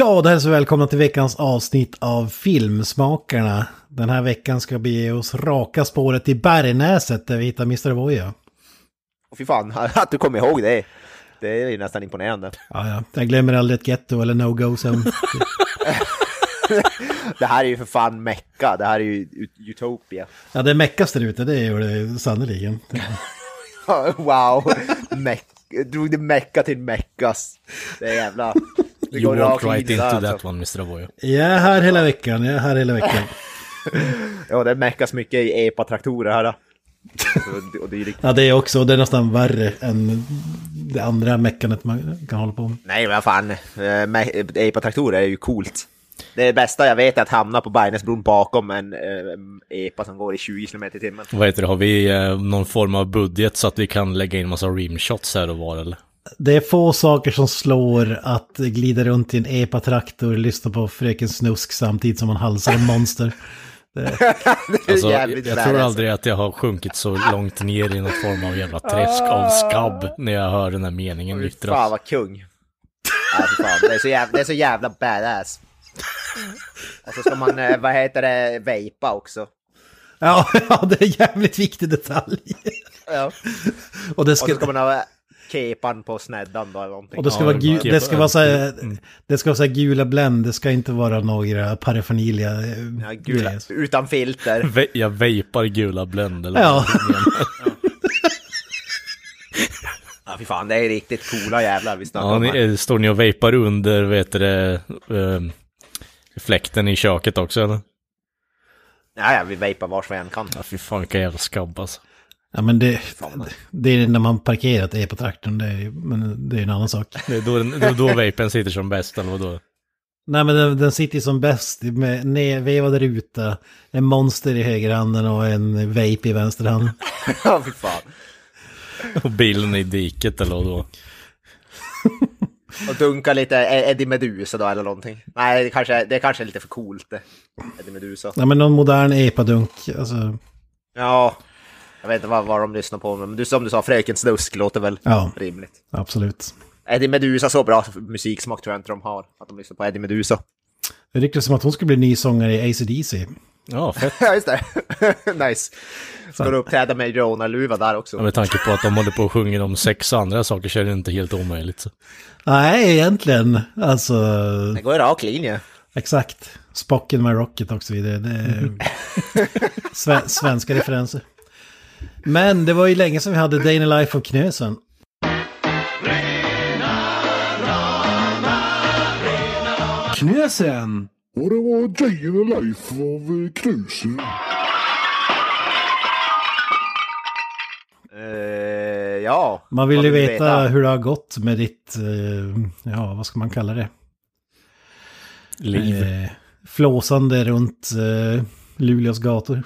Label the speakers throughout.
Speaker 1: Ja, då hälsar vi välkomna till veckans avsnitt av Filmsmakarna. Den här veckan ska vi ge oss raka spåret till Bergnäset där vi hittar Mr. Voya.
Speaker 2: Och fy fan, att du kommer ihåg det. Det är ju nästan imponerande.
Speaker 1: Ja, ja. Jag glömmer aldrig ett getto eller no-go som...
Speaker 2: Det här är ju för fan Mecka, det här är ju ut- Utopia.
Speaker 1: Ja, det är meckas där ute, det gör det sannerligen.
Speaker 2: Wow, Meck drog det Mecka till Meckas. Det är jävla... Det
Speaker 3: You
Speaker 2: går
Speaker 3: walked
Speaker 2: rakt
Speaker 3: right
Speaker 2: in
Speaker 3: into that
Speaker 2: alltså.
Speaker 3: one, Mr. Avoya.
Speaker 1: Jag är här hela veckan, jag är här hela veckan.
Speaker 2: Ja, det meckas mycket i epa-traktorer här. då. Och- det är riktigt...
Speaker 1: Ja, det är också, det är nästan värre än det andra meckanet man kan hålla på med.
Speaker 2: Nej, vad fan. eh, me- Epa-traktorer är ju coolt. Det bästa jag vet är att hamna på Bergnäsbron bakom en eh, epa som går i 20 km i timmen.
Speaker 3: Vad heter det, har vi eh, någon form av budget så att vi kan lägga in massa rimshots här och var eller?
Speaker 1: Det är få saker som slår att glida runt i en epa-traktor, lyssna på Fröken Snusk samtidigt som man halsar en monster.
Speaker 2: Det är
Speaker 3: Alltså, jag, jag tror aldrig att jag har sjunkit så långt ner i något form av jävla träsk av skabb när jag hör den här meningen
Speaker 2: Fy Fan
Speaker 3: yttras.
Speaker 2: vad kung. Fy fan. Det, är så jävla, det är så jävla badass. Och så ska man, eh, vad heter det, vejpa också.
Speaker 1: Ja, ja, det är en jävligt viktig detalj.
Speaker 2: Ja.
Speaker 1: Och det
Speaker 2: Och så
Speaker 1: ska,
Speaker 2: ska man ha kepan på sneddan då eller någonting.
Speaker 1: och det ska
Speaker 3: Ja,
Speaker 1: vara, gu, det ska vara så
Speaker 3: Mm.
Speaker 1: det ska vara så gula Blend, det ska inte vara några parafonilia.
Speaker 2: Ja, gula, utan filter.
Speaker 3: Ve- jag vejpar gula Blend eller
Speaker 1: Ja.
Speaker 2: Ja, fy fan, det är riktigt coola jävlar vi snackar
Speaker 3: Ja,
Speaker 2: om.
Speaker 3: ni,
Speaker 2: här.
Speaker 3: eh, står ni och vejpar under, vet du det, eh, fläkten i köket också eller?
Speaker 2: Ja, ja, vi vejpar vars vi än kan.
Speaker 3: Ja, fy fan vilka jävla skabb alltså.
Speaker 1: Ja, men det, det är när man parkerat epa-traktorn, det är, men det är en annan sak.
Speaker 3: Det är då, är då vapen sitter som bäst eller vadå?
Speaker 1: Nej men den, den sitter som bäst med nedvevade ruta, en monster i högerhanden och en vape i vänsterhanden.
Speaker 2: Ja, fy fan.
Speaker 3: Och bilen i diket eller vadå?
Speaker 2: Och dunka lite Eddie Medusa då eller någonting. Nej, det kanske, det kanske är lite för coolt det. Eddie Medusa.
Speaker 1: Nej men någon modern epa-dunk, alltså.
Speaker 2: Ja, jag vet inte vad, vad de lyssnar på, men du, som du sa, Fröken Snusk låter väl
Speaker 1: Ja.
Speaker 2: rimligt.
Speaker 1: Absolut.
Speaker 2: Eddie Medusa, så bra musiksmak tror jag inte de har, att de lyssnar på Eddie Medusa.
Speaker 1: Det ryktas som att hon skulle bli ny sångare i ACDC.
Speaker 3: Ja, fett.
Speaker 2: Ja, just det. nice. Ska du uppträda med Jonah-luva där också?
Speaker 3: Ja, med tanke på att de håller på och sjunger om sex andra saker så är det inte helt omöjligt. Så.
Speaker 1: Nej, egentligen. Alltså,
Speaker 2: Det går i rak linje.
Speaker 1: exakt. Spocken med Rocket och så vidare. Det är sve- svenska referenser. Men det var ju länge sedan vi hade Day in the Life of Knösen.
Speaker 4: Knösen!
Speaker 5: Och det var Day in the Life av eh, Knusen.
Speaker 2: Eh, ja.
Speaker 1: Man vill ju
Speaker 2: du
Speaker 1: veta hur det har gått med ditt, eh, ja vad ska man kalla det?
Speaker 3: Liv.
Speaker 1: Eh, flåsande runt eh, Luleås gator.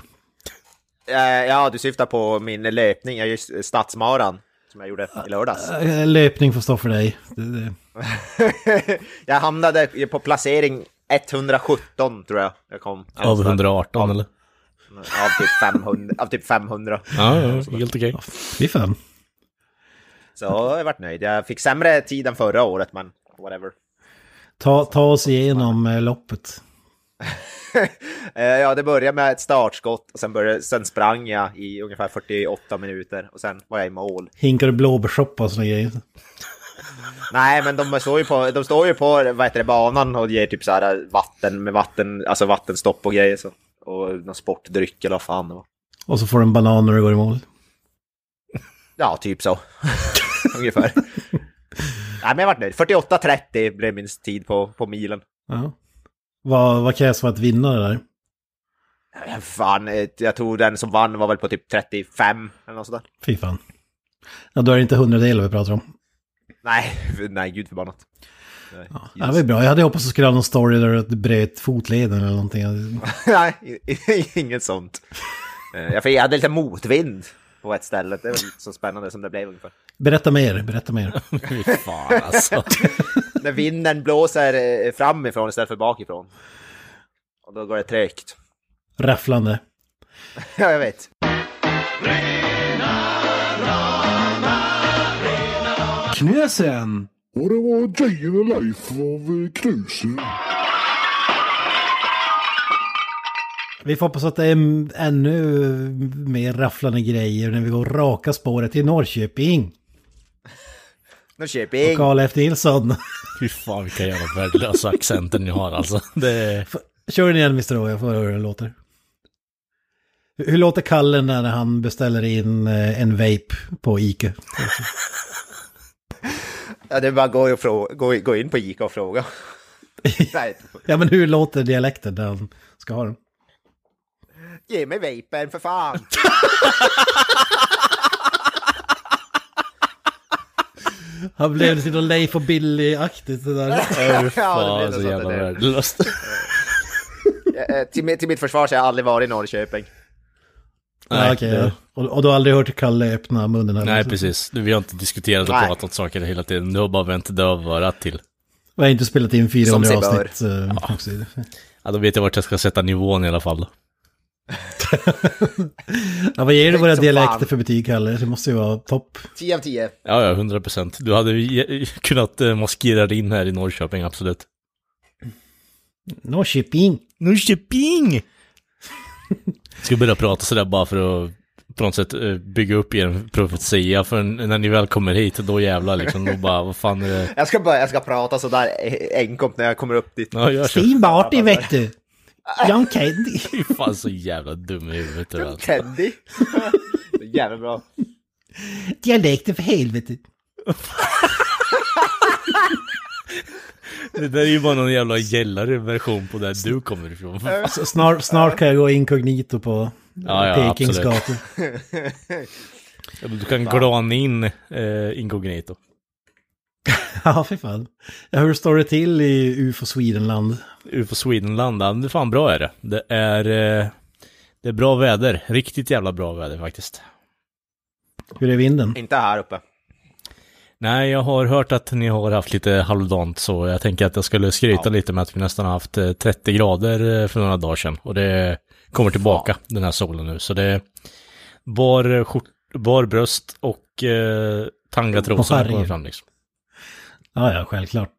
Speaker 2: Eh, ja, du syftar på min löpning, ja, just Stadsmaran, som jag gjorde i lördags.
Speaker 1: Eh, löpning får stå för dig. Det, det.
Speaker 2: jag hamnade på placering 117 tror jag. Jag kom.
Speaker 3: Av 118 eller?
Speaker 2: Av typ 500. Av typ 500.
Speaker 3: Ja, ja helt okej.
Speaker 1: Fy fan.
Speaker 2: Så jag har varit nöjd. Jag fick sämre tid än förra året, men whatever.
Speaker 1: Ta, ta oss igenom eh, loppet.
Speaker 2: Eh, ja, det började med ett startskott och sen, började, sen sprang jag i ungefär 48 minuter och sen var jag i mål.
Speaker 1: Hinkar du blåbärssoppa och såna grejer?
Speaker 2: Nej, men de står ju på, de står ju på vad heter det, banan och ger typ så här vatten med vatten, alltså vattenstopp och grejer. Så. Och någon sportdryck eller vad fan det var.
Speaker 1: Och så får du en banan när du går i mål.
Speaker 2: Ja, typ så. Ungefär. Nej, men jag vart nöjd. 48.30 blev min tid på, på milen.
Speaker 1: Ja. Vad, vad krävs för att vinna det där?
Speaker 2: Fan, eh, jag tror den som vann var väl på typ 35 eller något sådär.
Speaker 1: Fy fan. Ja, då är det inte hundradelar vi pratar om.
Speaker 2: Nej, nej, gud förbannat.
Speaker 1: Ja, det var bra. Jag hade hoppats att du skulle ha någon story där du bröt fotleden eller någonting.
Speaker 2: Nej, inget sånt. Eh, Jag för jag hade lite motvind på ett ställe. Det är väl så spännande som det blev ungefär.
Speaker 1: Berätta mer, berätta mer.
Speaker 3: Fy fan alltså.
Speaker 2: När vinden blåser eh, framifrån istället för bakifrån. Och då går det trögt.
Speaker 1: Rafflande.
Speaker 2: Ja, jag vet.
Speaker 5: Knösen! Och det var Jane och Leif av eh, Knuse.
Speaker 1: Vi får hoppas att det är ännu mer rafflande grejer när vi går raka spåret till Norrköping.
Speaker 2: Norrköping.
Speaker 1: Karl F. Nilsson.
Speaker 3: Fy fan vilka jävla värdelösa accenter ni har alltså. Det.
Speaker 1: Kör den igen Mr. O, jag får höra hur det låter. Hur låter Kalle när han beställer in eh, en vape på Ica?
Speaker 2: Ja, det är bara att gå, och gå, gå in på Ica och fråga. Nej,
Speaker 1: Ja men hur låter dialekten när han ska ha den?
Speaker 2: ge mig vapen för fan.
Speaker 1: Han blev lite Leif och Billy-aktigt det där.
Speaker 3: Fy
Speaker 2: Ja,
Speaker 3: fan
Speaker 2: det blir
Speaker 3: så jävla värdelöst.
Speaker 2: Eh, till, mitt- till mitt försvar så har jag aldrig varit i Norrköping.
Speaker 1: Ja, okej,
Speaker 3: det-
Speaker 1: ja. och, och du har aldrig hört Kalle öppna munnen här?
Speaker 3: Nej, precis. Vi har inte diskuterat och
Speaker 2: Nej.
Speaker 3: pratat saker hela tiden. Du har bara vänt dövörat till.
Speaker 1: Vi har inte spelat in 400
Speaker 2: Som sig bör.
Speaker 1: avsnitt. eh, också.
Speaker 3: Ja, då vet jag vart jag ska sätta nivån i alla fall.
Speaker 1: Ja, vad ger du våra dialekter
Speaker 2: fan.
Speaker 1: för betyg, Kalle? Det måste ju vara topp.
Speaker 2: 10 av 10.
Speaker 3: Ja, ja, 100 procent. Du hade kunnat eh, maskera dig in här i Norrköping, absolut.
Speaker 1: Norrköping.
Speaker 3: Norrköping! Ska börja prata sådär bara för att på något sätt eh, bygga upp er profetia. För när ni väl kommer hit, då jävlar liksom. Då bara, vad fan är det?
Speaker 2: Jag ska, bara, jag ska prata sådär eh, enkomt när jag kommer upp dit.
Speaker 3: Ja.
Speaker 1: Steve Marty vet du. John Candy.
Speaker 3: Fy fan så jävla dum i huvudet är, alltså.
Speaker 2: Är Jävligt bra.
Speaker 1: Dialekter för helvete.
Speaker 3: Det där är ju bara någon jävla gällare version på där du kommer ifrån.
Speaker 1: Så Snart, snart kan jag gå inkognito på
Speaker 3: Ja, ja,
Speaker 1: Pekings gator.
Speaker 3: Du kan glana in eh, inkognito.
Speaker 1: Ja, för fan. Hur står det till i UFO Swedenland?
Speaker 3: UFO Swedenland, ja, det är fan bra är det. Det är, eh, det är bra väder. Riktigt jävla bra väder faktiskt.
Speaker 1: Hur är vinden?
Speaker 2: Inte här uppe.
Speaker 3: Nej, jag har hört att ni har haft lite halvdant så jag tänker att jag skulle skryta lite med att vi nästan har haft eh, 30 grader eh, för några dagar sedan. Och det kommer tillbaka den här solen nu. Så det är bar, skjort, bar bröst och eh, tangatrosorna kommer fram liksom.
Speaker 1: Ja, ja, självklart.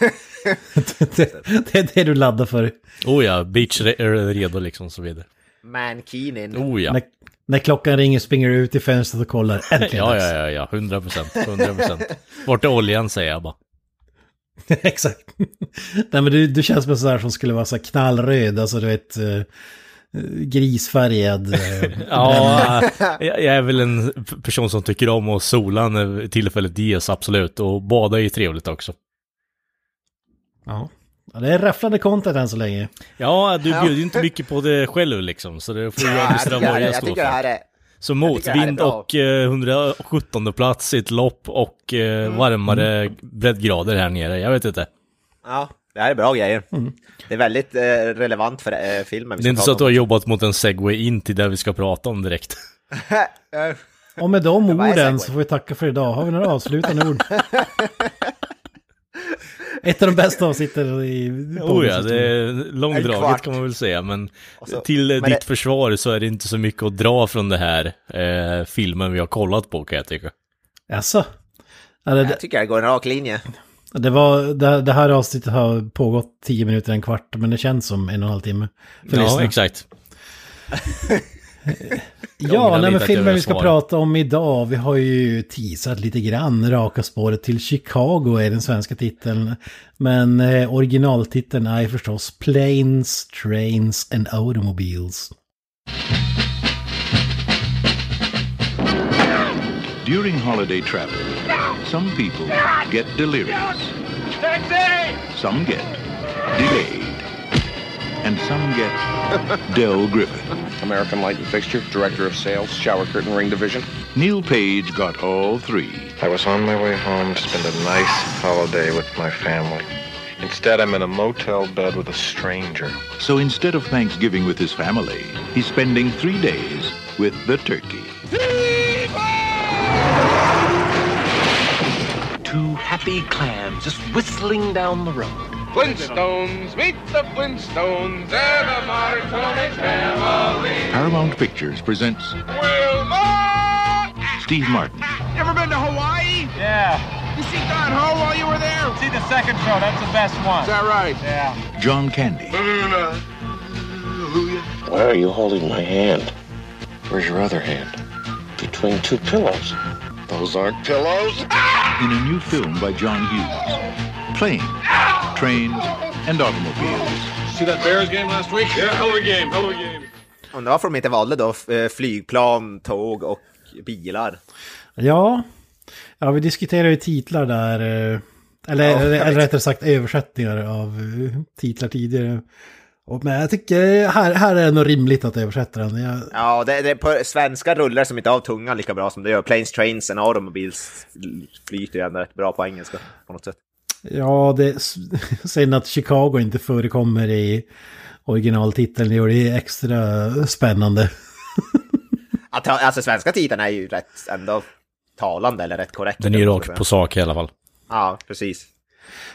Speaker 1: det, det, det är det du laddar för.
Speaker 3: Oh ja, beach är redo liksom så vidare.
Speaker 2: Mankinin.
Speaker 3: Oh ja.
Speaker 1: När, när klockan ringer springer du ut i fönstret och kollar. Äntligen
Speaker 3: Ja, ja, ja, ja, 100 procent, 100 procent. Vart är oljan säger jag bara.
Speaker 1: Exakt. Nej men du, du känns som en sån där som skulle vara så knallröd, alltså du vet eh, grisfärgad. eh,
Speaker 3: Ja, jag är väl en person som tycker om att sola när tillfället ges, absolut. Och bada är ju trevligt också.
Speaker 1: Ja. ja. Det är rafflande content än så länge.
Speaker 3: Ja, du bjuder ju inte mycket på det själv liksom, så det får ju
Speaker 2: Ja, jag, här,
Speaker 3: Avoya
Speaker 2: jag
Speaker 3: stå
Speaker 2: tycker det här
Speaker 3: för.
Speaker 2: är...
Speaker 3: Så motvind och eh, 117 plats i ett lopp och eh,
Speaker 2: Mm.
Speaker 3: varmare breddgrader här nere, jag vet inte.
Speaker 2: Ja, det här är bra grejer. Det är väldigt eh, relevant för eh, filmen. vi
Speaker 3: Det är inte så att du har jobbat mot en segway in till det vi ska prata om direkt.
Speaker 2: om. Eh,
Speaker 1: Och med de
Speaker 2: vad
Speaker 1: orden så får vi tacka för idag. Har vi några avslutande ord? Ett av de bästa avsnitten i
Speaker 3: Oh ja, det är långdraget kan man väl säga, men
Speaker 2: så-
Speaker 3: till eh,
Speaker 2: men
Speaker 3: ditt
Speaker 2: det-
Speaker 3: försvar så är det inte så mycket att dra från det här eh, filmen vi har kollat på kan jag tycka.
Speaker 1: Ja, det,
Speaker 2: Jag tycker det går en rak linje.
Speaker 1: det, var, det, det här avsnittet har pågått tio minuter, en kvart, men det känns som en och en halv timme. För
Speaker 3: Ja,
Speaker 1: lyssnarna.
Speaker 3: exakt.
Speaker 1: Ja, nej, men filmen vi ska
Speaker 3: svara.
Speaker 1: prata om idag, vi har ju teasat lite grann, Raka spåret till Chicago är den svenska titeln. Men eh, originaltiteln är förstås Planes, Trains and Automobiles.
Speaker 4: During holiday travel, some people get delirious. Some get delayed. And some get Del Griffin.
Speaker 6: American Light and Fixture, Director of Sales, Shower Curtain Ring Division.
Speaker 4: Neil Page got all three.
Speaker 6: I was on my way home to spend a nice holiday with my family. Instead, I'm in a motel bed with a stranger.
Speaker 4: So instead of Thanksgiving with his family, he's spending three days with the turkey.
Speaker 7: Two happy clams just whistling down the road.
Speaker 8: Flintstones, meet the Flintstones, they're the Marconi family.
Speaker 4: Paramount Pictures presents
Speaker 8: Wilma!
Speaker 4: Steve Martin,
Speaker 8: You ever been to Hawaii? Yeah. You see Don Ho while you were there? See the second show, that's the best one. Is that right? Yeah.
Speaker 4: John Candy,
Speaker 6: Why are you holding my hand? Where's your other hand? Between two pillows. Those aren't pillows.
Speaker 4: in a new film by John Hughes. Planes, trains, and automobiles.
Speaker 8: See that Bears game last week? Yeah, hell of a game, hell of a game.
Speaker 2: Undrar varför de inte valde då eh, flygplan, tåg och bilar.
Speaker 1: Ja, ja vi diskuterar ju titlar där. eh, Eller,
Speaker 2: Ja,
Speaker 1: eller, rättare sagt översättningar av eh, titlar tidigare. Och, men jag tycker här, här är det nog rimligt att översätta den. Jag,
Speaker 2: Ja, det, det, på svenska rullar som inte av tungan lika bra som det gör. Planes, trains and automobiles flyter ju ändå rätt bra på engelska på något sätt.
Speaker 1: Ja, det, sen att Chicago inte förekommer i originaltiteln gör det extra spännande.
Speaker 2: Att, alltså svenska titeln är ju rätt ändå talande eller rätt korrekt.
Speaker 3: Den är ju rakt på sak i alla fall.
Speaker 2: Ja, precis.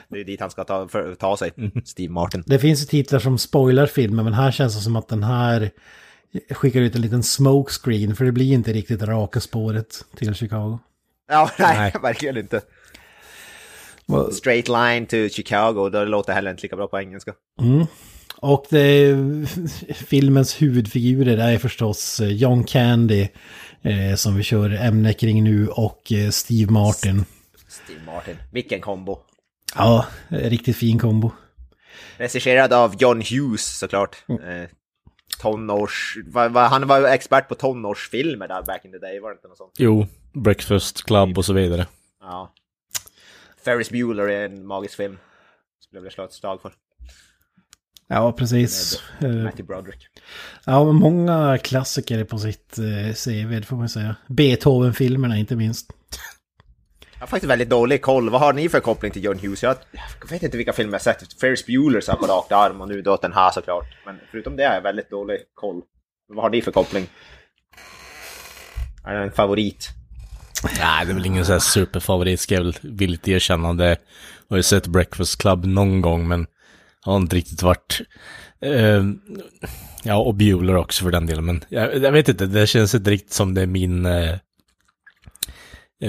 Speaker 2: Det är dit han ska ta, för, ta sig, Steve Martin.
Speaker 1: Det finns ju titlar som spoilar filmen, men här känns det som att den här skickar ut en liten smokescreen, för det blir inte riktigt raka spåret till Chicago.
Speaker 2: Ja, nej,
Speaker 3: Nej.
Speaker 2: verkligen inte.
Speaker 1: Vad-
Speaker 2: Straight line to Chicago, då låter det heller inte lika bra på engelska.
Speaker 1: Och det, filmens huvudfigurer är förstås eh, John Candy, eh, som vi kör ämne kring nu, och eh, Steve Martin.
Speaker 2: Steve Martin. Vilken kombo.
Speaker 1: Ja, riktigt fin kombo.
Speaker 2: Regisserad av John Hughes såklart. Eh, tonårs... Va, va, han var ju expert på tonårsfilmer där back in the day, var det inte något sånt?
Speaker 3: Jo, Breakfast Club och så vidare.
Speaker 2: Ja. Ferris Bueller är en magisk film. Skulle jag vilja slå ett slag för.
Speaker 1: Ja, precis. Eh,
Speaker 2: Matthew Broderick.
Speaker 1: Ja, men många klassiker på sitt eh, CV, det får man säga. Beethoven-filmerna inte minst.
Speaker 2: Jag har faktiskt väldigt dålig koll. Vad har ni för koppling till John Hughes? Jag, jag vet inte vilka filmer jag sett. Ferris Bueller så här på rakt arm och nu då den här såklart. Men förutom det har jag väldigt dålig koll. Vad har ni för koppling? Är det en favorit?
Speaker 3: Nej, det är väl ingen sån här superfavorit, ska jag väl villigt erkänna. Det har ju sett Breakfast Club någon gång, men har inte riktigt varit... Eh, ja, och Bueller också för den delen, men jag, jag vet inte, det känns inte riktigt som det är min... Eh,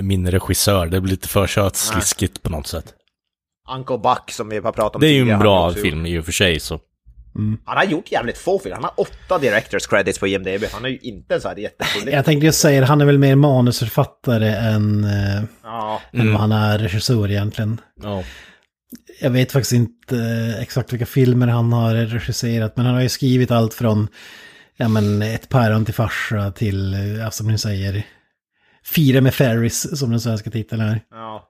Speaker 3: min regissör, det blir lite för sötsliskigt på något sätt.
Speaker 2: Uncle Buck som vi har pratat om
Speaker 3: Det är ju en bra film i och för sig, så.
Speaker 2: Gjort- Han har gjort jävligt få filmer. Han har åtta directors credits på IMDB. Han är ju inte så här jättefull.
Speaker 1: Jag tänkte just säga han är väl mer manusförfattare än, eh,
Speaker 2: Ja,
Speaker 1: än vad han är regissör egentligen.
Speaker 3: Ja.
Speaker 1: Jag vet faktiskt inte eh, exakt vilka filmer han har regisserat, men han har ju skrivit allt från ja, men, Ett päron till farsa till, eh, ja, som ni säger, Fira med Ferris, som den svenska titeln är.
Speaker 2: ja.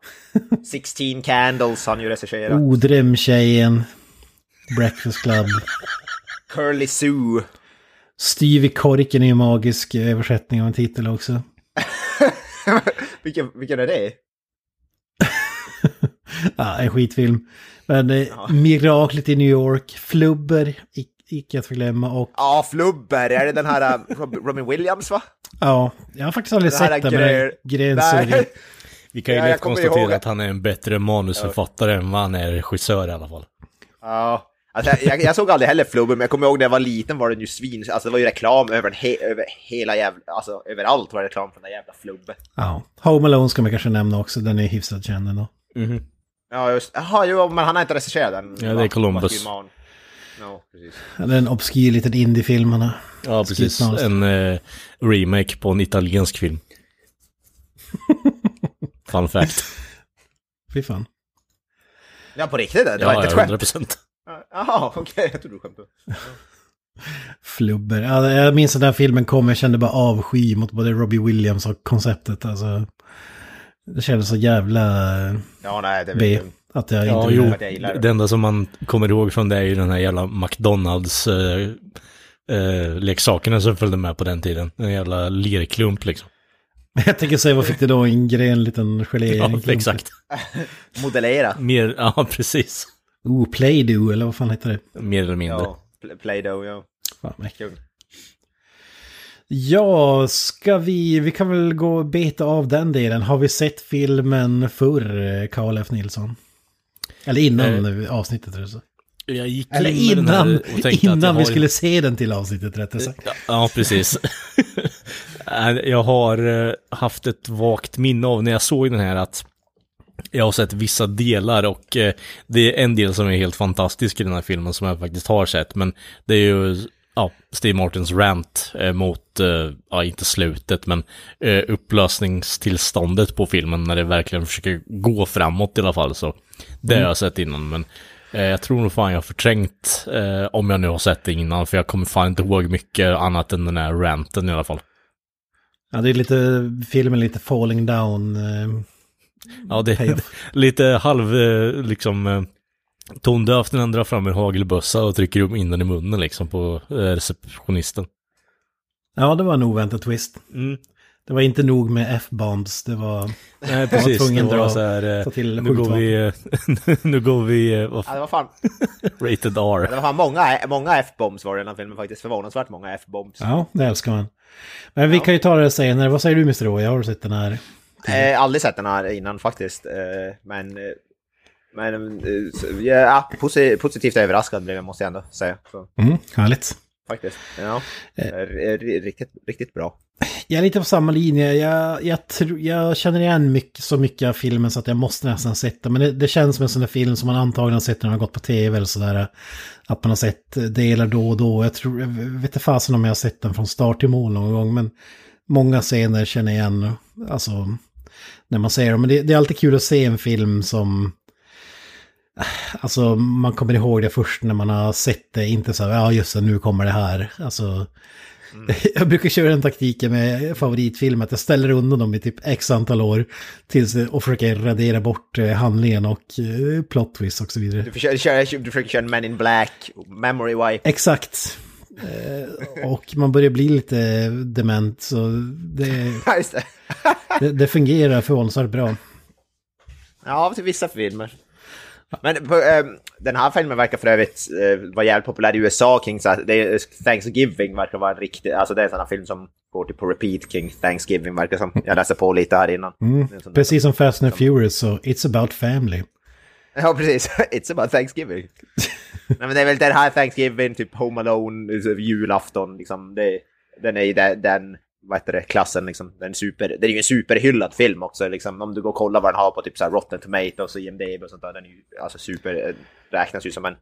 Speaker 2: 16 Candles har han ju regisserat.
Speaker 1: Oh, Drömtjejen, Breakfast Club.
Speaker 2: Curly Sue.
Speaker 1: Stevie Korken är ju magisk översättning av en titel också.
Speaker 2: vilken, vilken är det?
Speaker 1: Ja, en skitfilm. Men eh, Miraklet i New York, Flubber, ic- icke att förglömma och
Speaker 2: Ja, Flubber. Är det den här Rob- Robin Williams va?
Speaker 1: ja, jag har faktiskt aldrig
Speaker 2: här
Speaker 1: sett den, men
Speaker 2: grö-
Speaker 1: gränser.
Speaker 2: Nej.
Speaker 3: Vi kan ju
Speaker 2: Ja,
Speaker 3: lätt konstatera
Speaker 2: ihåg-
Speaker 3: att han är en bättre manusförfattare än vad han är regissör i alla fall.
Speaker 2: Ja. Alltså, jag, jag såg aldrig heller Flubber, men jag kommer ihåg när jag var liten var den ju svin... Alltså det var ju reklam över, he, över hela jävla... Alltså överallt var det reklam för den där jävla Flubber.
Speaker 1: Ja, Home Alone ska man kanske nämna också, den är hyfsat känd ändå.
Speaker 2: Ja, just Jaha, jo, men han har inte regisserat den.
Speaker 3: Ja, det är Columbus.
Speaker 2: No, precis.
Speaker 1: Är en obskyr liten indie-film han har.
Speaker 3: Ja, precis. En eh, remake på en italiensk film. Fun fact.
Speaker 1: Fy fan.
Speaker 2: Ja, på riktigt? Det var
Speaker 3: ja,
Speaker 2: inte ett skämt?
Speaker 3: 100 procent.
Speaker 2: Jaha, okej, jag trodde du skämtade.
Speaker 1: Flubber. Ja, jag minns att den här filmen kom, jag kände bara avsky mot både Robbie Williams och konceptet. Alltså, det kändes så jävla
Speaker 2: Ja, nej, det
Speaker 1: B.
Speaker 2: vet jag.
Speaker 1: Att jag
Speaker 3: Ja,
Speaker 1: inte
Speaker 3: jo.
Speaker 2: det.
Speaker 3: Det enda som man kommer ihåg från det är ju den här jävla McDonalds eh, eh, leksakerna som följde med på den tiden. En jävla lerklump liksom.
Speaker 1: Jag tänker säga, vad fick du då? En gren liten gelé?
Speaker 3: Ja, exakt.
Speaker 2: Modellera.
Speaker 3: Mer, ja precis.
Speaker 1: Oh, Play-Doh, eller vad fan heter det?
Speaker 3: Mer eller mindre.
Speaker 2: Ja, Pl- Play-Doh, ja.
Speaker 1: Fan, vad.
Speaker 2: Kul.
Speaker 1: Ja, ska vi... Vi kan väl gå och beta av den delen. Har vi sett filmen förr, Karl F. Nilsson? Eller innan avsnittet, eller så.
Speaker 3: Jag gick
Speaker 1: Eller
Speaker 3: in
Speaker 1: innan,
Speaker 3: och tänkte att
Speaker 1: innan
Speaker 3: jag
Speaker 1: vi
Speaker 3: har-
Speaker 1: skulle se den till avsnittet, rättare sagt.
Speaker 3: Ja, ja, precis. Jag har eh, haft ett vagt minne av när jag såg den här att jag har sett vissa delar och eh, det är en del som är helt fantastisk i den här filmen som jag faktiskt har sett. Men det är ju ja, Steve Martins rant eh, mot, eh, ja inte slutet, men eh, upplösningstillståndet på filmen när det verkligen försöker gå framåt i alla fall. Så det har jag sett innan, men jag tror nog fan jag har förträngt om jag nu har sett det innan, för jag kommer fan inte ihåg mycket annat än den här ranten i alla fall.
Speaker 1: Ja, det är lite... Filmen lite falling down.
Speaker 3: Ja, det är lite halv, eh, liksom, eh, tondövt när han drar fram en hagelbössa och trycker upp in den i munnen liksom på eh, receptionisten.
Speaker 1: Ja, det var en oväntad twist.
Speaker 3: Mm.
Speaker 1: Det var inte nog med F-bombs, det var...
Speaker 3: Nej, precis.
Speaker 1: tvungen
Speaker 3: det var så här,
Speaker 1: ta till
Speaker 3: nu går vi, nu går vi, vad
Speaker 2: Ja, det var fan,
Speaker 3: rated
Speaker 2: det
Speaker 3: R.
Speaker 2: var fan många, många F-bombs var det i den här filmen faktiskt. Förvånansvärt många F-bombs.
Speaker 1: Ja, det älskar man. Men vi kan ju ta det senare. Vad säger du, Mr. Roy? Har du sett den här?
Speaker 2: Eh, aldrig sett den här innan faktiskt. Eh, men eh, men eh, ja, posi- positivt överraskad blev jag måste jag ändå säga. Så,
Speaker 1: Mm, härligt.
Speaker 2: faktiskt. Ja, eh, riktigt, riktigt bra.
Speaker 1: Jag är lite på samma linje. Jag, jag, tro, jag känner igen mycket, så mycket av filmen så att jag måste nästan den. Men det, det känns som en sån där film som man antagligen har sett när man har gått på tv eller sådär. Att man har sett delar då och då. Jag, tror, jag vet inte fasen om jag har sett den från start till mål någon gång. Men många scener känner jag igen. Alltså, när man ser dem. Men det, det är alltid kul att se en film som... Alltså man kommer ihåg det först när man har sett det, inte så här, ja just det, nu kommer det här. Alltså, jag brukar köra den taktiken med favoritfilm, att jag ställer undan dem i typ x antal år tills, och försöker radera bort eh, handlingen och eh, plot twist och så vidare.
Speaker 2: Du försöker, köra, du försöker köra Men in Black, Memory Wipe.
Speaker 1: Exakt. Eh, och man börjar bli lite dement, så det,
Speaker 2: Ja, just det.
Speaker 1: det, det fungerar förvånansvärt bra.
Speaker 2: Ja, till vissa filmer. Men eh, den här filmen verkar för övrigt eh, vara jävligt populär i USA kring så att det är, Thanksgiving verkar vara en riktig, alltså det är en sån här film som går till på repeat kring Thanksgiving verkar som. Jag läste på lite här innan. Där-
Speaker 1: Precis som Fast and Furious, så it's about family.
Speaker 2: Ja, precis. It's about Thanksgiving. Nej, men det är väl den här Thanksgiving, typ Home Alone, julafton, liksom. Det, den är i den, den vad heter det, klassen liksom. Den, super, det är ju en superhyllad film också, liksom. Om du går och kollar vad den har på typ så här Rotten Tomatoes och IMDB och sånt där. Den är ju alltså super, räknas ju som en,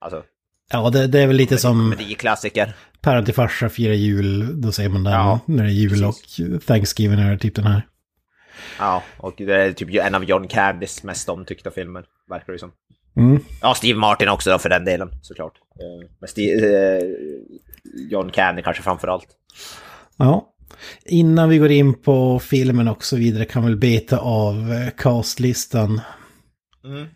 Speaker 2: alltså,
Speaker 1: Ja, det, det är väl lite som
Speaker 2: komediklassiker.
Speaker 1: päron till farsa firar jul, då säger man den
Speaker 2: Ja,
Speaker 1: när det är jul
Speaker 2: precis.
Speaker 1: och Thanksgiving är typ den här.
Speaker 2: Ja, och det är typ en av John Candys mest omtyckta filmer, verkar det som.
Speaker 1: Mm.
Speaker 2: Ja, Steve Martin också då för den delen, såklart. Eh, Men Steve, eh, John Candy kanske framför allt.
Speaker 1: Ja. Innan vi går in på filmen och så vidare kan vi väl beta av eh, castlistan.
Speaker 2: Mm.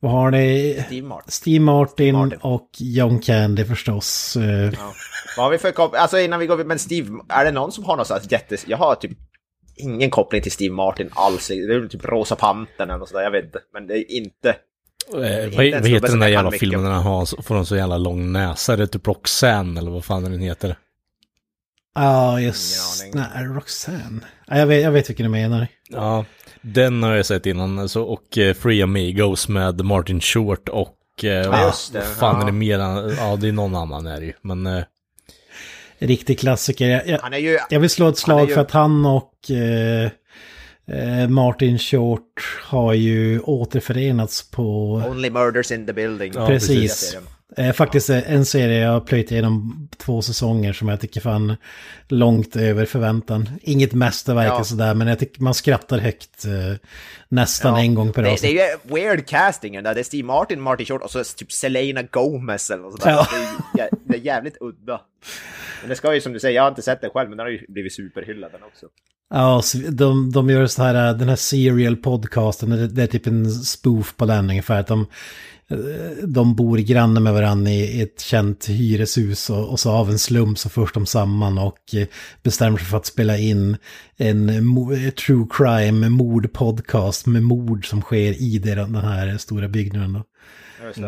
Speaker 1: Vad har ni?
Speaker 2: Steve Martin.
Speaker 1: Steve Martin,
Speaker 2: Martin.
Speaker 1: och John Candy förstås. Eh,
Speaker 2: Ja. Vad har vi för koppling? Alltså innan vi går men Steve, är det någon som har något sånt jättes... Jag har typ ingen koppling till Steve Martin alls. Det är väl typ Rosa Pantern eller något sådär, jag vet inte. Men det är inte...
Speaker 3: Eh, vad,
Speaker 2: en
Speaker 3: vad heter den där jävla filmen när han har, får en så jävla lång näsa? Är det typ Roxanne eller vad fan den heter?
Speaker 1: Ja, just...
Speaker 2: Ingen aning.
Speaker 1: Nej, Roxanne. Ja, jag, vet, jag vet vilken du menar.
Speaker 3: Ja, den har jag sett innan. Alltså, och eh, Free Amigos med Martin Short och... Eh, vad
Speaker 2: just det,
Speaker 3: fan
Speaker 2: ja.
Speaker 3: är det mer? Ja, det är någon annan är det ju. Men... Eh,
Speaker 1: Riktig klassiker. Jag, jag,
Speaker 2: Han är ju...
Speaker 1: jag vill slå ett slag
Speaker 2: ju-
Speaker 1: för att han och eh, eh, Martin Short har ju återförenats på...
Speaker 2: Only Murders in the Building.
Speaker 3: Ja,
Speaker 1: Precis. Eh, faktiskt eh, en serie jag har plöjt igenom två säsonger som jag tycker fan långt över förväntan. Inget mästerverk
Speaker 2: Ja.
Speaker 1: och sådär, men jag tycker man skrattar högt eh, nästan
Speaker 2: Ja.
Speaker 1: en gång per
Speaker 2: det, det är ju weird castingen där. Det är Steve Martin, Martin Short och så typ Selena Gomez eller något sådär.
Speaker 1: Ja.
Speaker 2: Det, är, det är jävligt udda. Men det ska ju som du säger, jag har inte sett den själv, men den har ju blivit superhyllad den också.
Speaker 1: Ja, de, de gör så här, den här serial podcasten, det, är typ en spoof på den ungefär. Att de, eh, de bor granne med varandra i ett känt hyreshus och, och så av en slump så förs de samman och eh, bestämmer sig för att spela in en mo- true crime mordpodcast med mord som sker i den här stora byggnaden.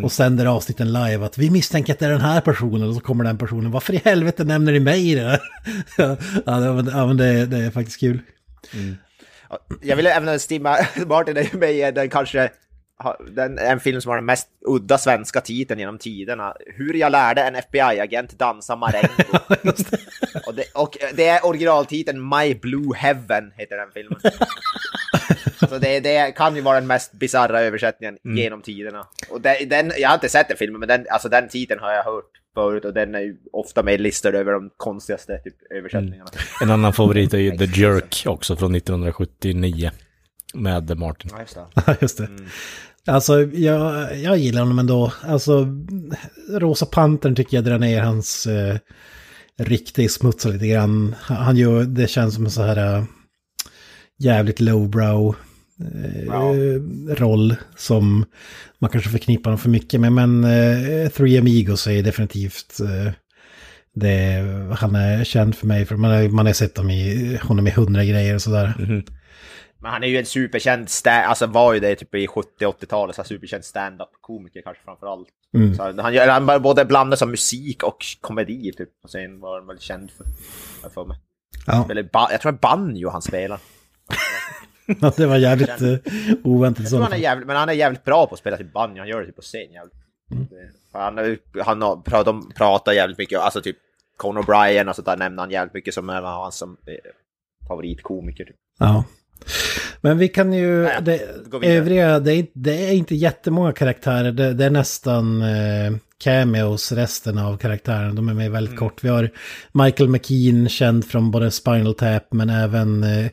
Speaker 1: Och sänder avsnitten live att vi misstänker att det är den här personen och så kommer den personen. Varför i helvete nämner ni mig i det? här?" ja, men- det, det är faktiskt kul.
Speaker 2: Jag vill även Steve Martin är ju med i den kanske den, en film som har den mest udda svenska titeln genom tiderna. Hur jag lärde en FBI-agent dansa marengo. och, det, och det är originaltiteln My Blue Heaven, heter den filmen. Så det, det kan ju vara den mest bisarra översättningen genom tiderna. Och det, den, jag har inte sett den filmen, men den, alltså den titeln har jag hört förut och den är ju ofta med listad över de konstigaste typ, översättningarna.
Speaker 3: En annan favorit är ju The Jerk också från 1979. Med Martin.
Speaker 2: Ja, just det.
Speaker 1: Just det. Alltså, jag, jag gillar honom ändå. Alltså, Rosa Pantern tycker jag drar ner hans eh, rykte i smutsen lite grann. Han gör, det känns som en så här eh, jävligt lowbrow eh, roll som man kanske förknippar honom för mycket med. Men eh, Three Amigos är definitivt eh, det han är känd för mig. För man har, man har sett honom i, honom i hundra grejer och sådär.
Speaker 2: Men han är ju en superkänd, sta- alltså var ju det typ i 70-80-talet, så superkänd stand-up-komiker kanske framför allt. Så han, han, gör- han både blandar som musik och komedi typ, och sen var han väl känd för, för mig.
Speaker 1: Ja.
Speaker 2: Eller jag tror det är banjo han spelar.
Speaker 1: Ja, det var jävligt eh, oväntat.
Speaker 2: Jag han är jävligt, men han är jävligt bra på att spela typ banjo, han gör det typ på scen jävligt. För Han, han har, pra- de pratar jävligt mycket, alltså typ Conor O'Brien och sånt där nämner han jävligt mycket som en av hans som, eh, favoritkomiker. Typ.
Speaker 1: Ja. Men vi kan ju...
Speaker 2: Ja,
Speaker 1: det, övriga, det är, det är inte jättemånga karaktärer. Det, det är nästan eh, cameos, resten av karaktärerna. De är med väldigt
Speaker 2: Mm.
Speaker 1: kort. Vi har Michael McKean, känd från både Spinal Tap, men även eh,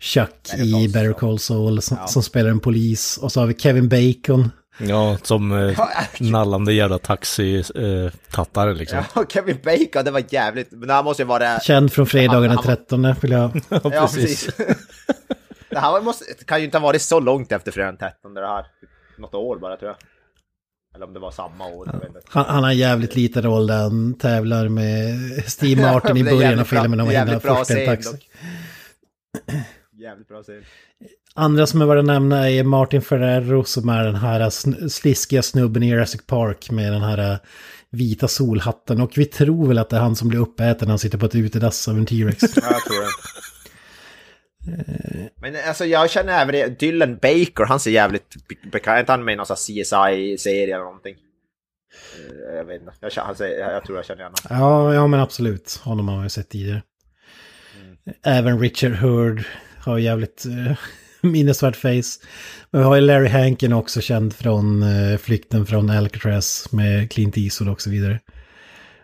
Speaker 1: Chuck i Better. Call Saul, som, som spelar en polis. Och så har vi Kevin Bacon.
Speaker 3: Ja, som eh, nallande jävla taxi-tattare liksom.
Speaker 2: Ja, Kevin Bacon, det var jävligt, men han måste ju vara...
Speaker 1: Känd från fredagen den
Speaker 2: Han- han-
Speaker 1: 13 vill jag...
Speaker 2: Ja, precis. det här måste, det kan ju inte ha varit så långt efter fredagen 13 det här. Något år bara tror jag. Eller om det var samma år. Inte.
Speaker 1: Han, han har en jävligt liten roll där han tävlar med Steve Martin i början av filmen och
Speaker 2: jävligt bra scen dock. Jävligt bra scen.
Speaker 1: Andra som jag bara nämna är Martin Ferrero som är den här sliskiga snubben i Jurassic Park med den här äh, vita solhatten. Och vi tror väl att det är han som blir uppäten när han sitter på ett utedass av en T-Rex.
Speaker 2: Ja, jag tror det. Men alltså jag känner även Dylan Baker, han ser jävligt be- bekant, är inte han med i någon CSI-serie eller någonting? Eh, Jag vet inte, jag, känner, jag, jag tror jag känner honom.
Speaker 1: ja, ja, men absolut. Honom har man ju sett tidigare. Även Richard Hurd har jävligt äh, minnesvärt face. Men vi har ju Larry Hankin också känd från äh, flykten från Alcatraz med Clint Eastwood och så vidare.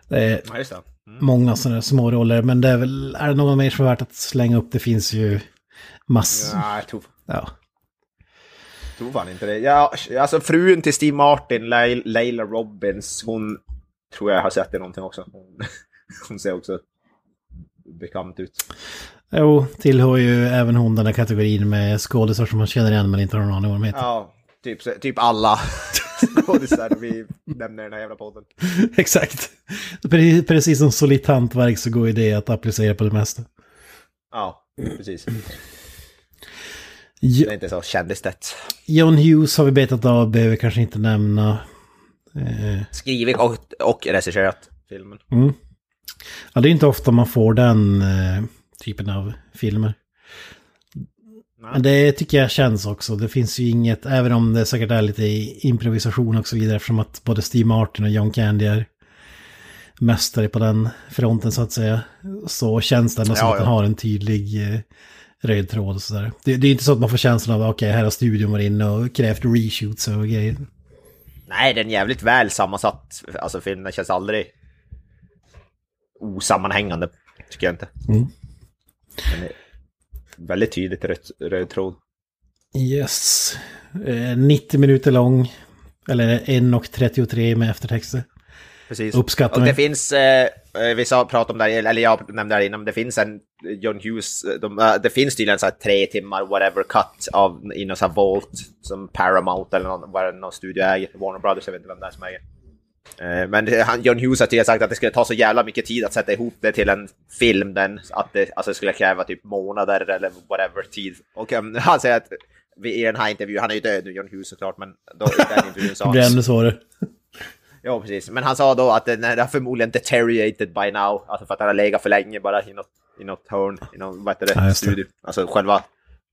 Speaker 1: Det är
Speaker 2: Ja, just det. Mm.
Speaker 1: många sådana små roller, men det är väl, är det någon mer som är värt att slänga upp? Det finns ju massor.
Speaker 2: Ja, jag tror,
Speaker 1: Ja.
Speaker 2: tror fan inte det. Ja, alltså frun till Steve Martin, Leil- Leila Robbins, hon tror jag har sett det någonting också. Hon, hon ser också bekant ut.
Speaker 1: Jo, tillhör ju även hon den här kategorin med skådisar som man känner igen men inte har någon aning om vad de heter.
Speaker 2: Ja, typ, typ alla skådisar vi nämner i den här jävla podden.
Speaker 1: Exakt. Pre- Precis som solitt hantverk så går ju det att applicera på det mesta.
Speaker 2: Ja, precis. Det är inte så kändistätt.
Speaker 1: John Hughes har vi betat av, behöver kanske inte nämna. Eh,
Speaker 2: Skrivit och, och regisserat filmen.
Speaker 1: mm. Ja, det är inte ofta man får den eh, typen av filmer. Men det tycker jag känns också. Det finns ju inget, även om det säkert är lite improvisation och så vidare, eftersom att både Steve Martin och John Candy är mästare på den fronten så att säga. Så känns det ändå som
Speaker 2: Ja,
Speaker 1: att den
Speaker 2: ja.
Speaker 1: har en tydlig eh, röd tråd och sådär. Det, det är inte så att man får känslan av, okej, här har studion varit inne och krävt reshoots och grejer.
Speaker 2: Nej, den är jävligt väl sammansatt. Alltså filmen känns aldrig osammanhängande, tycker jag inte.
Speaker 1: Mm.
Speaker 2: Väldigt tydligt röd, röd tråd.
Speaker 1: Yes. Eh, 90 minuter lång. Eller 1.33 med eftertexter.
Speaker 2: precis.
Speaker 1: Uppskattar
Speaker 2: Och
Speaker 1: mig.
Speaker 2: det finns, eh, eh, vi sa, pratade om det, här, eller jag nämnde det här innan, det finns en John Hughes, eh, de, eh, det finns tydligen så här tre timmar whatever cut av i någon sån här Vault som Paramount eller någon, vad någon studio äger, Warner Brothers, jag vet inte vem det är som äger. Eh, Men det- han, John Hughes har tidigare sagt att det skulle ta så jävla mycket tid att sätta ihop det till en film, den, att det alltså, skulle kräva typ månader eller whatever tid. Och um, han säger att vi- i den här intervjun, han är ju död nu, John Hughes såklart, men då, i den intervjun sa
Speaker 1: Det
Speaker 2: han...
Speaker 1: blir ännu svårare.
Speaker 2: Ja, precis. Men han sa då att den är förmodligen deteriorated by now. Alltså för att den har legat för länge bara i något, i något hörn, i någon, vad heter det,
Speaker 1: Ja, det.
Speaker 2: studio. Alltså själva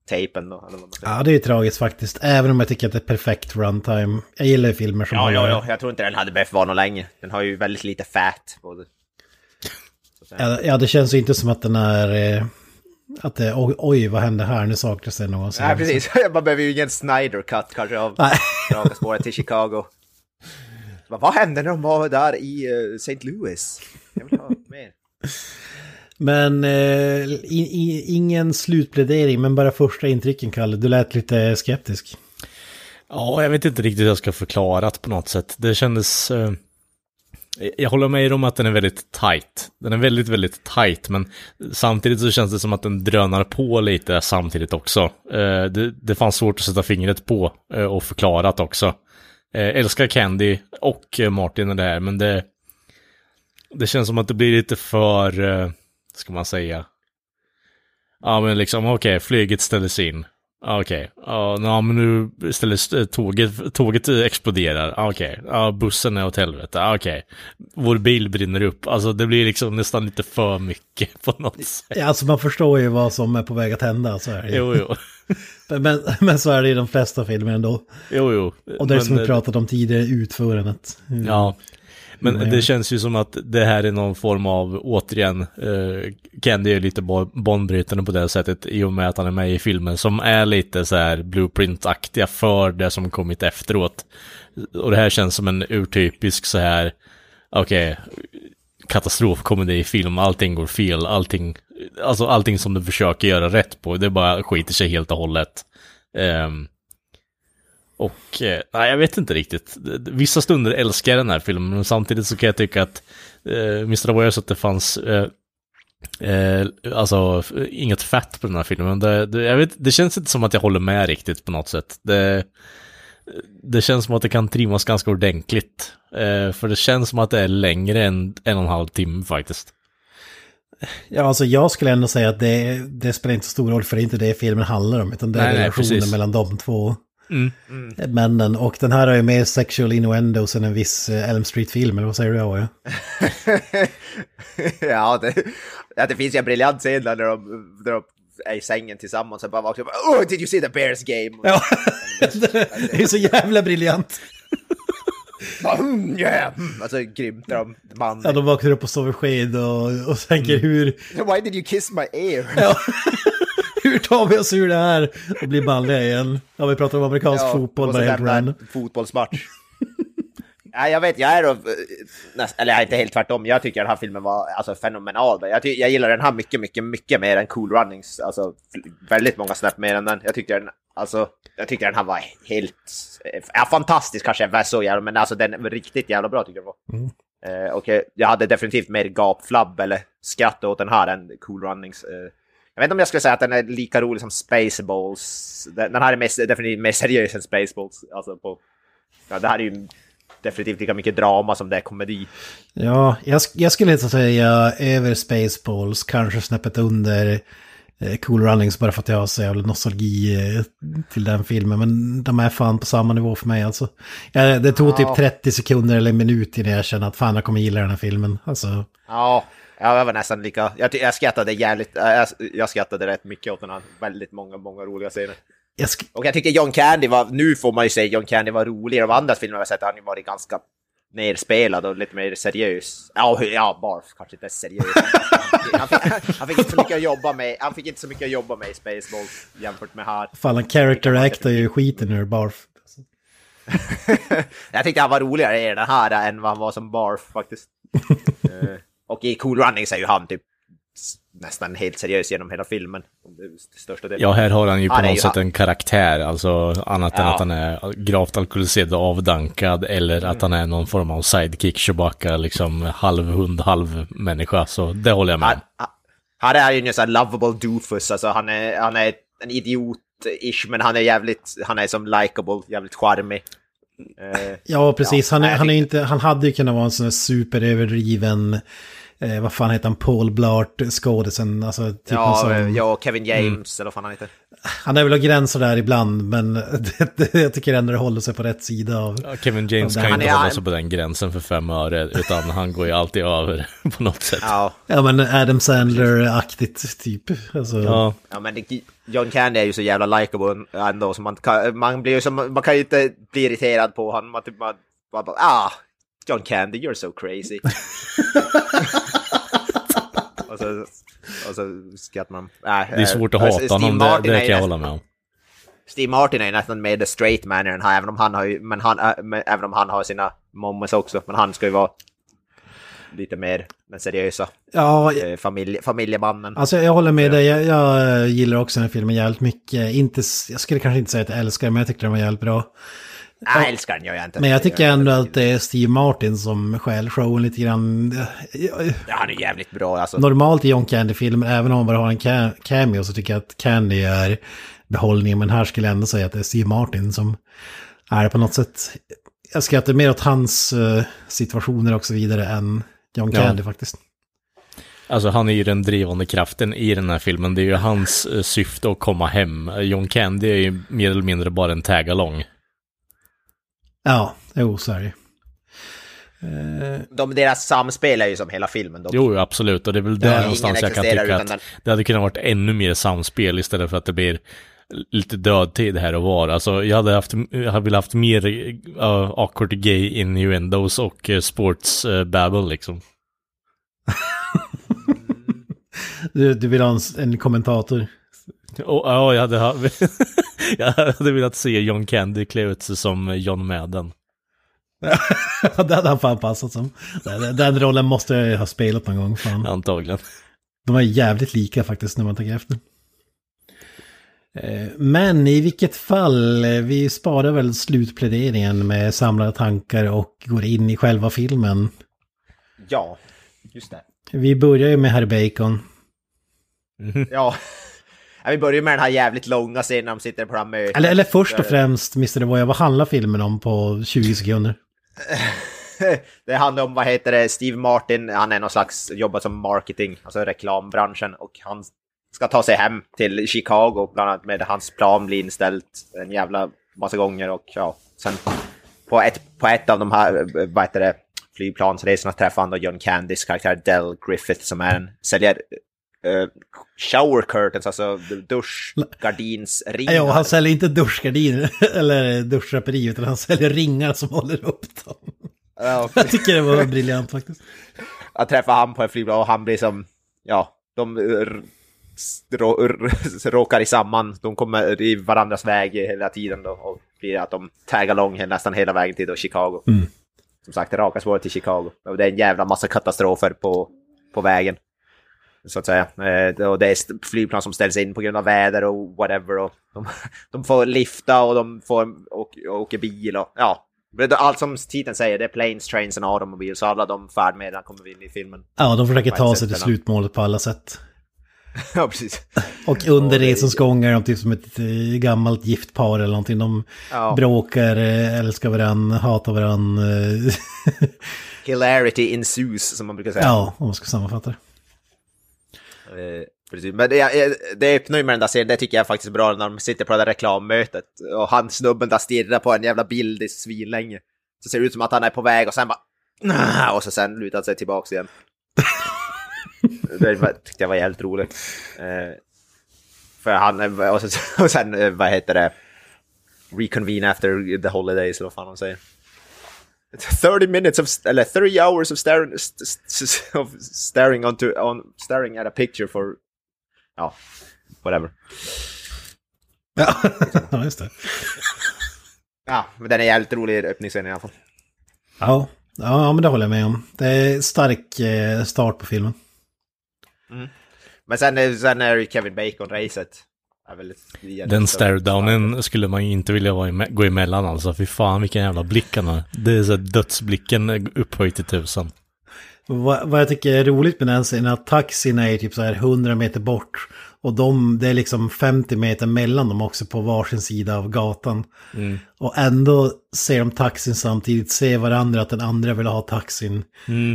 Speaker 2: tejpen då, eller vad man säger.
Speaker 1: Ja, det är ju tragiskt faktiskt. Även om jag tycker att det är perfekt runtime. Jag gillar ju filmer som
Speaker 2: Ja, ja, ja. Jag tror inte den hade behövt vara någon länge. Den har ju väldigt lite fat. Både.
Speaker 1: Ja, det känns ju inte som att den är... Eh, att det, oj, oj, vad hände här? Nu saknas det någon.
Speaker 2: Nej, precis. Man behöver ju ingen Snyder cut kanske av. Raka spåret till Chicago. Vad, vad hände när de var där i uh, St. Louis? Jag vill ha mer.
Speaker 1: Men eh, in, in, ingen slutplädering, men bara första intrycken, Kalle. Du lät lite skeptisk.
Speaker 3: Ja, jag vet inte riktigt hur jag ska förklara det på något sätt. Det kändes... Eh, jag håller med om att den är väldigt tight. Den är väldigt, väldigt tight, men samtidigt så känns det som att den drönar på lite samtidigt också. Eh, det, det fanns svårt att sätta fingret på eh, och förklara det också. Eh, älskar Candy och eh, Martin är det här, men det... Det känns som att det blir lite för... Eh, Ska man säga? Ja, men liksom okej, flyget ställdes in. Okej, ja, ja, men nu istället eh, tåget, tåget exploderar. Okej, ja, bussen är åt helvete. Okej, vår bil brinner upp. Alltså det blir liksom nästan lite för mycket på något sätt.
Speaker 1: Ja, alltså man förstår ju vad som är på väg att hända. Så är det.
Speaker 3: Jo, jo.
Speaker 1: Men, men så är det i de flesta filmer ändå.
Speaker 3: Jo, jo.
Speaker 1: Och det är som vi
Speaker 3: eh,
Speaker 1: pratat om tidigare, utförandet.
Speaker 3: Ja, men
Speaker 1: Mm,
Speaker 3: det
Speaker 1: ja.
Speaker 3: känns ju som att det här är någon form av, återigen, eh, Candy är lite banbrytande på det sättet i och med att han är med i filmen som är lite så här blueprint-aktiga för det som kommit efteråt. Och det här känns som en urtypisk så här, okej, katastrofkomedi i film, allting går fel, allting, alltså allting som du försöker göra rätt på, det bara skiter sig helt och hållet. Ehm, och eh, nej, jag vet inte riktigt. Vissa stunder älskar jag den här filmen, men samtidigt så kan jag tycka att eh, Mr. Aware att det fanns eh, eh, alltså inget fett på den här filmen. Det, det, jag vet, det känns inte som att jag håller med riktigt på något sätt. Det, det känns som att det kan trimmas ganska ordentligt. Eh, för det känns som att det är längre än en och en halv timme faktiskt.
Speaker 1: Ja, alltså jag skulle ändå säga att det, det spelar inte så stor roll för det är inte det filmen handlar om, utan det är
Speaker 3: Nej, nej,
Speaker 1: relationen
Speaker 3: precis.
Speaker 1: mellan de två
Speaker 3: Mm.
Speaker 1: männen. Och den här har ju mer sexual innuendos än en viss eh, Elm Street-film, eller vad säger du? Ja,
Speaker 2: ja, det, ja, det finns ju en briljant scen där de, där de är i sängen tillsammans och bara vaknar och Oh, did you see the Bears game?
Speaker 1: ja. det är så jävla briljant.
Speaker 2: Mm, yeah. mm. Alltså grymt när de man.
Speaker 1: Ja, de vaknar upp och sover sked och, och tänker hur,
Speaker 2: Why did you kiss my ear?
Speaker 1: ja, hur tar vi oss ur det här och blir manliga igen? Ja, vi pratar om amerikansk fotboll,
Speaker 2: och så
Speaker 1: bara helt random.
Speaker 2: fotbollsmatch. Nej, jag vet, jag är då, eh, eller jag är inte helt tvärtom, jag tycker den här filmen var alltså, fenomenal. Jag, ty, jag gillar den här mycket, mycket, mycket mer än Cool Runnings. Alltså väldigt många snäpp mer än den. Jag tyckte den, alltså, jag tyckte den här var helt, eh, ja, fantastisk kanske inte så jävla, men alltså den var riktigt jävla bra tycker jag var. Eh, och jag hade definitivt mer gapflabb eller skratt åt den här än Cool Runnings. Eh, jag vet inte om jag skulle säga att den är lika rolig som Spaceballs. Den, den här är mer, definitivt mer seriös än Spaceballs. Alltså på, ja, det här är ju definitivt lika mycket drama som det är komedi.
Speaker 1: Ja, jag, jag skulle inte säga över Spaceballs, kanske snäppet under eh, Cool Runnings bara för att jag har så jävla nostalgi eh, till den filmen. Men de är fan på samma nivå för mig alltså. Ja, det tog
Speaker 2: Ja.
Speaker 1: typ 30 sekunder eller en minut innan jag kände att fan jag kommer gilla den här filmen. Alltså,
Speaker 2: Ja, ja, jag var nästan lika... Jag, jag skrattade jävligt... Jag, jag skrattade rätt mycket åt den här. Väldigt många, många roliga scener.
Speaker 1: jag
Speaker 2: Och jag tyckte John Candy var... Nu får man ju säga John Candy var rolig. De andra filmerna jag har sett har han varit ganska nerspelad och lite mer seriös. Ja, ja Barf kanske inte är seriös. Han fick, han fick inte så mycket att jobba med. Han fick inte så mycket att jobba med i Spaceballs jämfört med här.
Speaker 1: fan, han character actar ju skiten ur Barf.
Speaker 2: Jag tyckte han var roligare i den här än vad han var som Barf faktiskt. Och i Cool Runnings är ju han typ nästan helt seriös genom hela filmen. Största delen.
Speaker 3: Ja, här har han ju på
Speaker 2: Han
Speaker 3: något sätt
Speaker 2: han-
Speaker 3: en karaktär, alltså annat än
Speaker 2: Ja.
Speaker 3: att han är gravt alkoholiserad och avdankad eller att han är någon form av sidekick, Chewbacca, liksom halv hund, halv människa. Så det håller jag med
Speaker 2: Han,
Speaker 3: om.
Speaker 2: han- han är ju en sån här lovable doofus, alltså han är, han är en idiot-ish, men han är jävligt, han är som likable, jävligt charmig. Eh,
Speaker 1: Ja, precis.
Speaker 2: Ja,
Speaker 1: han, är, han, är inte, han hade ju kunnat vara en sån här superöverdriven, eh, vad fan heter han, Paul Blart, skådisen. Alltså, typ
Speaker 2: ja,
Speaker 1: sån,
Speaker 2: eh, ja, Kevin James, eller vad fan han heter.
Speaker 1: Han är väl av gränser där ibland, men det, det, jag tycker ändå det håller sig på rätt sida av...
Speaker 3: Ja, Kevin James
Speaker 1: Ja,
Speaker 3: kan ju inte
Speaker 2: är-
Speaker 3: hålla sig på den gränsen för fem öre, utan han går ju alltid över på något sätt.
Speaker 2: Ja,
Speaker 1: Ja, men Adam Sandler-aktigt typ. Alltså,
Speaker 3: Ja,
Speaker 2: ja men det, John Candy är ju så jävla likable ändå, så man kan, man blir ju som, man kan ju inte bli irriterad på honom, man typ man, man bara, ah, John Candy, you're so crazy. och så, och så skrattar man. Äh,
Speaker 3: det är svårt att
Speaker 2: äh,
Speaker 3: hata
Speaker 2: Steve
Speaker 3: honom, det,
Speaker 2: Martin
Speaker 3: det kan jag hålla med om.
Speaker 2: Steve Martin är ju nästan mer the straight man i den här, även om han har ju, men han, äh, men, även om han har sina moments också, men han ska ju vara lite mer den seriösa
Speaker 1: ja,
Speaker 2: eh, familje, familjemannen.
Speaker 1: Alltså jag håller med dig, jag, jag gillar också den här filmen jävligt mycket. Inte, jag skulle kanske inte säga att jag älskar den, men jag tyckte den var jävligt bra.
Speaker 2: Jag älskar den, gör jag inte.
Speaker 1: Men jag tycker ändå att det är Steve Martin som stjäl showen lite grann.
Speaker 2: Ja, han är jävligt bra alltså.
Speaker 1: Normalt i John Candy-filmer, även om man bara har en ca- cameo, så tycker jag att Candy är behållningen. Men här skulle jag ändå säga att det är Steve Martin som är på något sätt... Jag skrattar mer åt hans eh, situationer och så vidare än John
Speaker 3: Ja.
Speaker 1: Candy faktiskt.
Speaker 3: Alltså han är ju den drivande kraften i den här filmen. Det är ju hans eh, syfte att komma hem. John Candy är ju mer eller mindre bara en tag-along.
Speaker 1: Ja, jo, så är det. Eh,
Speaker 2: De, deras samspel är ju som hela filmen. De,
Speaker 3: Jo, absolut. Och det är väl där
Speaker 2: ingen
Speaker 3: någonstans jag kan tycka att det hade kunnat varit ännu mer samspel istället för att det blir lite dödtid här och var. Alltså jag hade, haft, jag hade velat haft mer uh, awkward gay innuendos och uh, sports uh, babble liksom.
Speaker 1: du, du vill ha en, en kommentator?
Speaker 3: Ja, jag hade, ha- jag hade velat se John Candy klä ut sig som John Madden.
Speaker 1: det hade han fan passat som. Den, den rollen måste jag ha spelat någon gång. Fan.
Speaker 3: Antagligen.
Speaker 1: De är jävligt lika faktiskt när man tänker efter. Eh, Men i vilket fall, eh, vi sparar väl slutpläderingen med samlade tankar och går in i själva filmen.
Speaker 2: Ja, just det.
Speaker 1: Vi börjar ju med herr Bacon.
Speaker 2: Ja. Ja, vi börjar med den här jävligt långa scenen när de sitter på det här.
Speaker 1: Eller, eller först och främst, Mr. Devoya, vad handlar filmen om på 20 sekunder?
Speaker 2: det handlar om, vad heter det, Steve Martin, han är någon slags, jobbar som marketing, alltså reklambranschen, och han ska ta sig hem till Chicago, bland annat med hans plan blir inställt en jävla massa gånger och ja, sen på ett, på ett av de här, vad heter det, flygplansresorna träffar han då John Candys karaktär Del Griffith som är en, säljer eh, shower curtains, alltså duschgardinsringar.
Speaker 1: Ja, han säljer inte duschgardiner eller duschdraperi, utan han säljer ringar som håller upp dem.
Speaker 2: Ja,
Speaker 1: Jag tycker det var briljant faktiskt.
Speaker 2: Jag träffar han på en flygplan och han blir som, ja, de r- råkar i samman. De kommer i varandras väg hela tiden då och blir att de taggar along nästan hela vägen till då Chicago.
Speaker 1: Mm.
Speaker 2: Som sagt, det raka spåret till Chicago. Och det är en jävla massa katastrofer på, på vägen. Så att säga. Eh, Och det är flygplan som ställs in på grund av väder och whatever. Och de, de får lifta och de får åka, åka bil och ja. Allt som titeln säger, det är planes, trains and automobiles. Så alla de färdmedlen kommer vi in i filmen.
Speaker 1: Ja, de försöker ta sig till slutmålet på alla sätt.
Speaker 2: ja, precis.
Speaker 1: Och under
Speaker 2: Och
Speaker 1: resans gång är de typ som ett eh, gammalt gift par eller någonting. De
Speaker 2: Ja.
Speaker 1: bråkar, eh, älskar varandra, hatar varandra.
Speaker 2: Hilarity ensues, som man brukar säga.
Speaker 1: ja, om man ska sammanfatta det.
Speaker 2: Eh, precis. Men det, eh, det öppnar ju med den där scenen, det tycker jag är faktiskt bra när de sitter på det där reklammötet. Och han snubben där stirrar på en jävla bild i svinlänge. Så ser det ut som att han är på väg och sen bara... Och så sen lutar han sig tillbaks igen. det tyckte jag var jävligt roligt. Eh, för han, och, så, och sen, vad heter det? Reconvene after the holidays, eller vad fan de säger. 30 minutes of, eller 30 hours of staring, st- st- of staring onto, on, staring at a picture for, ja, whatever.
Speaker 1: Ja, ja just det.
Speaker 2: Ja, men den är jävligt rolig öppningsscenen i alla fall.
Speaker 1: Ja, ja, men det håller jag med om. Det är stark eh, start på filmen.
Speaker 2: Mm. Men sen, är- sen är det ju Kevin Bacon-racet.
Speaker 3: Den stare-downen skulle man ju inte vilja vara eme- gå emellan alltså. Fy fan vilken jävla blick han har. Det är så dödsblicken upphöjt till tusen.
Speaker 1: Vad, vad jag tycker är roligt med den scenen är att taxin är typ så här 100 meter bort. Och de, det är liksom 50 meter mellan dem också på varsin sida av gatan. Och ändå ser de taxin samtidigt, ser varandra att den andra vill ha taxin.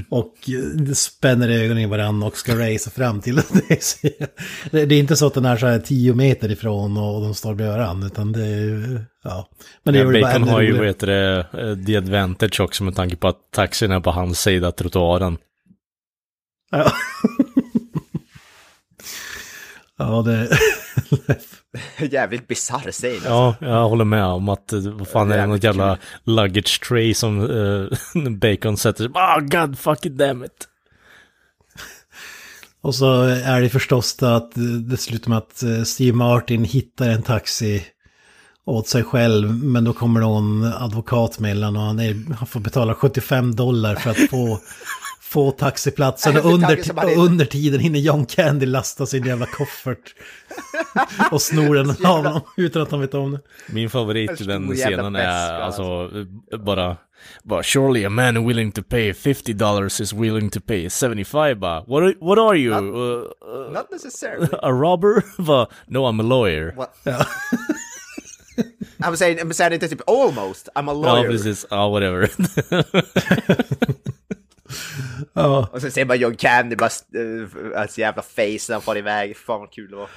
Speaker 1: Och eh, spänner ögonen i varandra och ska racea fram till det. det. Är inte så att den är så här 10 meter ifrån och de står bredvid varandra, utan det är... Ja. Men det
Speaker 3: Ja,
Speaker 1: gör det bara
Speaker 3: Bacon har ju, vad heter det, eh, the advantage också med tanke på att taxin är på hans sida trottoaren.
Speaker 1: Ja. ja, det...
Speaker 2: Jävligt bisarr scen. alltså.
Speaker 3: Ja, jag håller med om att, eh, vad fan är det, något jävla luggage tray som eh, Bacon sätter sig Ah, god fucking damn it.
Speaker 1: Och så är det förstås det att det slutar med att eh, Steve Martin hittar en taxi åt sig själv. Men då kommer någon advokat mellan och han, är, han får betala 75 dollar för att få, få taxiplatsen. Och under, och under tiden hinner John Candy lasta sin jävla koffert. och snor den av honom utan att han vet om det.
Speaker 3: Min favorit i den scenen är alltså bara, bara surely a man willing to pay 50 dollars is willing to pay 75 bara. What are, what are you? Uh, uh,
Speaker 2: Not necessarily.
Speaker 3: a robber? No I'm a lawyer.
Speaker 2: I'm saying, I'm saying inte typ almost, I'm a
Speaker 3: Ja,
Speaker 2: lawyer.
Speaker 3: precis. Ja, whatever.
Speaker 1: Ja,
Speaker 2: och så ser man John Candy bara, uh, hans jävla face när han far iväg. Fan vad kul det var.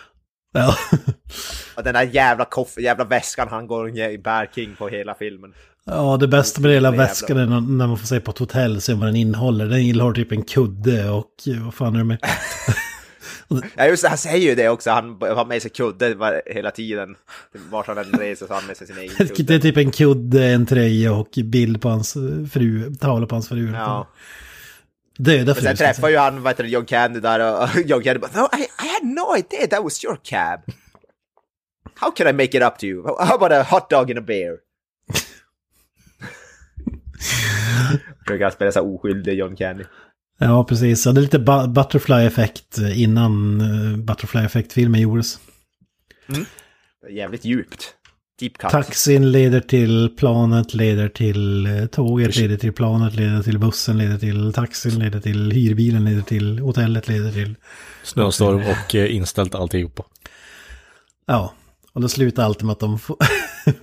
Speaker 1: ja.
Speaker 2: Och den där jävla koff, jävla väskan han går och bär King på hela filmen.
Speaker 1: ja, det bästa med hela väskan är när- man får se på ett hotell, se vad den innehåller. Den innehåller typ en kudde och eh, vad fan är det med?
Speaker 2: Ja just det, han säger ju det också, han har med sig kudde var- hela tiden. Vart han än reser så har han med sig sin egen
Speaker 1: Det
Speaker 2: kudde.
Speaker 1: är typ en kudde, en tröja och bild på hans eh, fru, tavla på hans fru.
Speaker 2: Ja.
Speaker 1: Döda
Speaker 2: Men
Speaker 1: fru.
Speaker 2: sen träffar ju han, vad heter det, John Candy där och John Candy bara no, I, I had no idea that was your cab. How can I make it up to you? How about a hot dog and a beer? Försöker han spela så oskyldig John Candy.
Speaker 1: Ja, precis. Ja, det är lite bu- butterfly-effekt eh, innan uh, butterfly-effekt-filmen gjordes.
Speaker 2: Jävligt djupt. Deep cut.
Speaker 1: Taxin leder till planet, leder till eh, tåget, leder till planet, leder till bussen, leder till taxin, leder till hyrbilen, leder till hotellet, leder till...
Speaker 3: Snöstorm och eh, inställt alltihopa.
Speaker 1: Ja, och då slutar alltid med att de får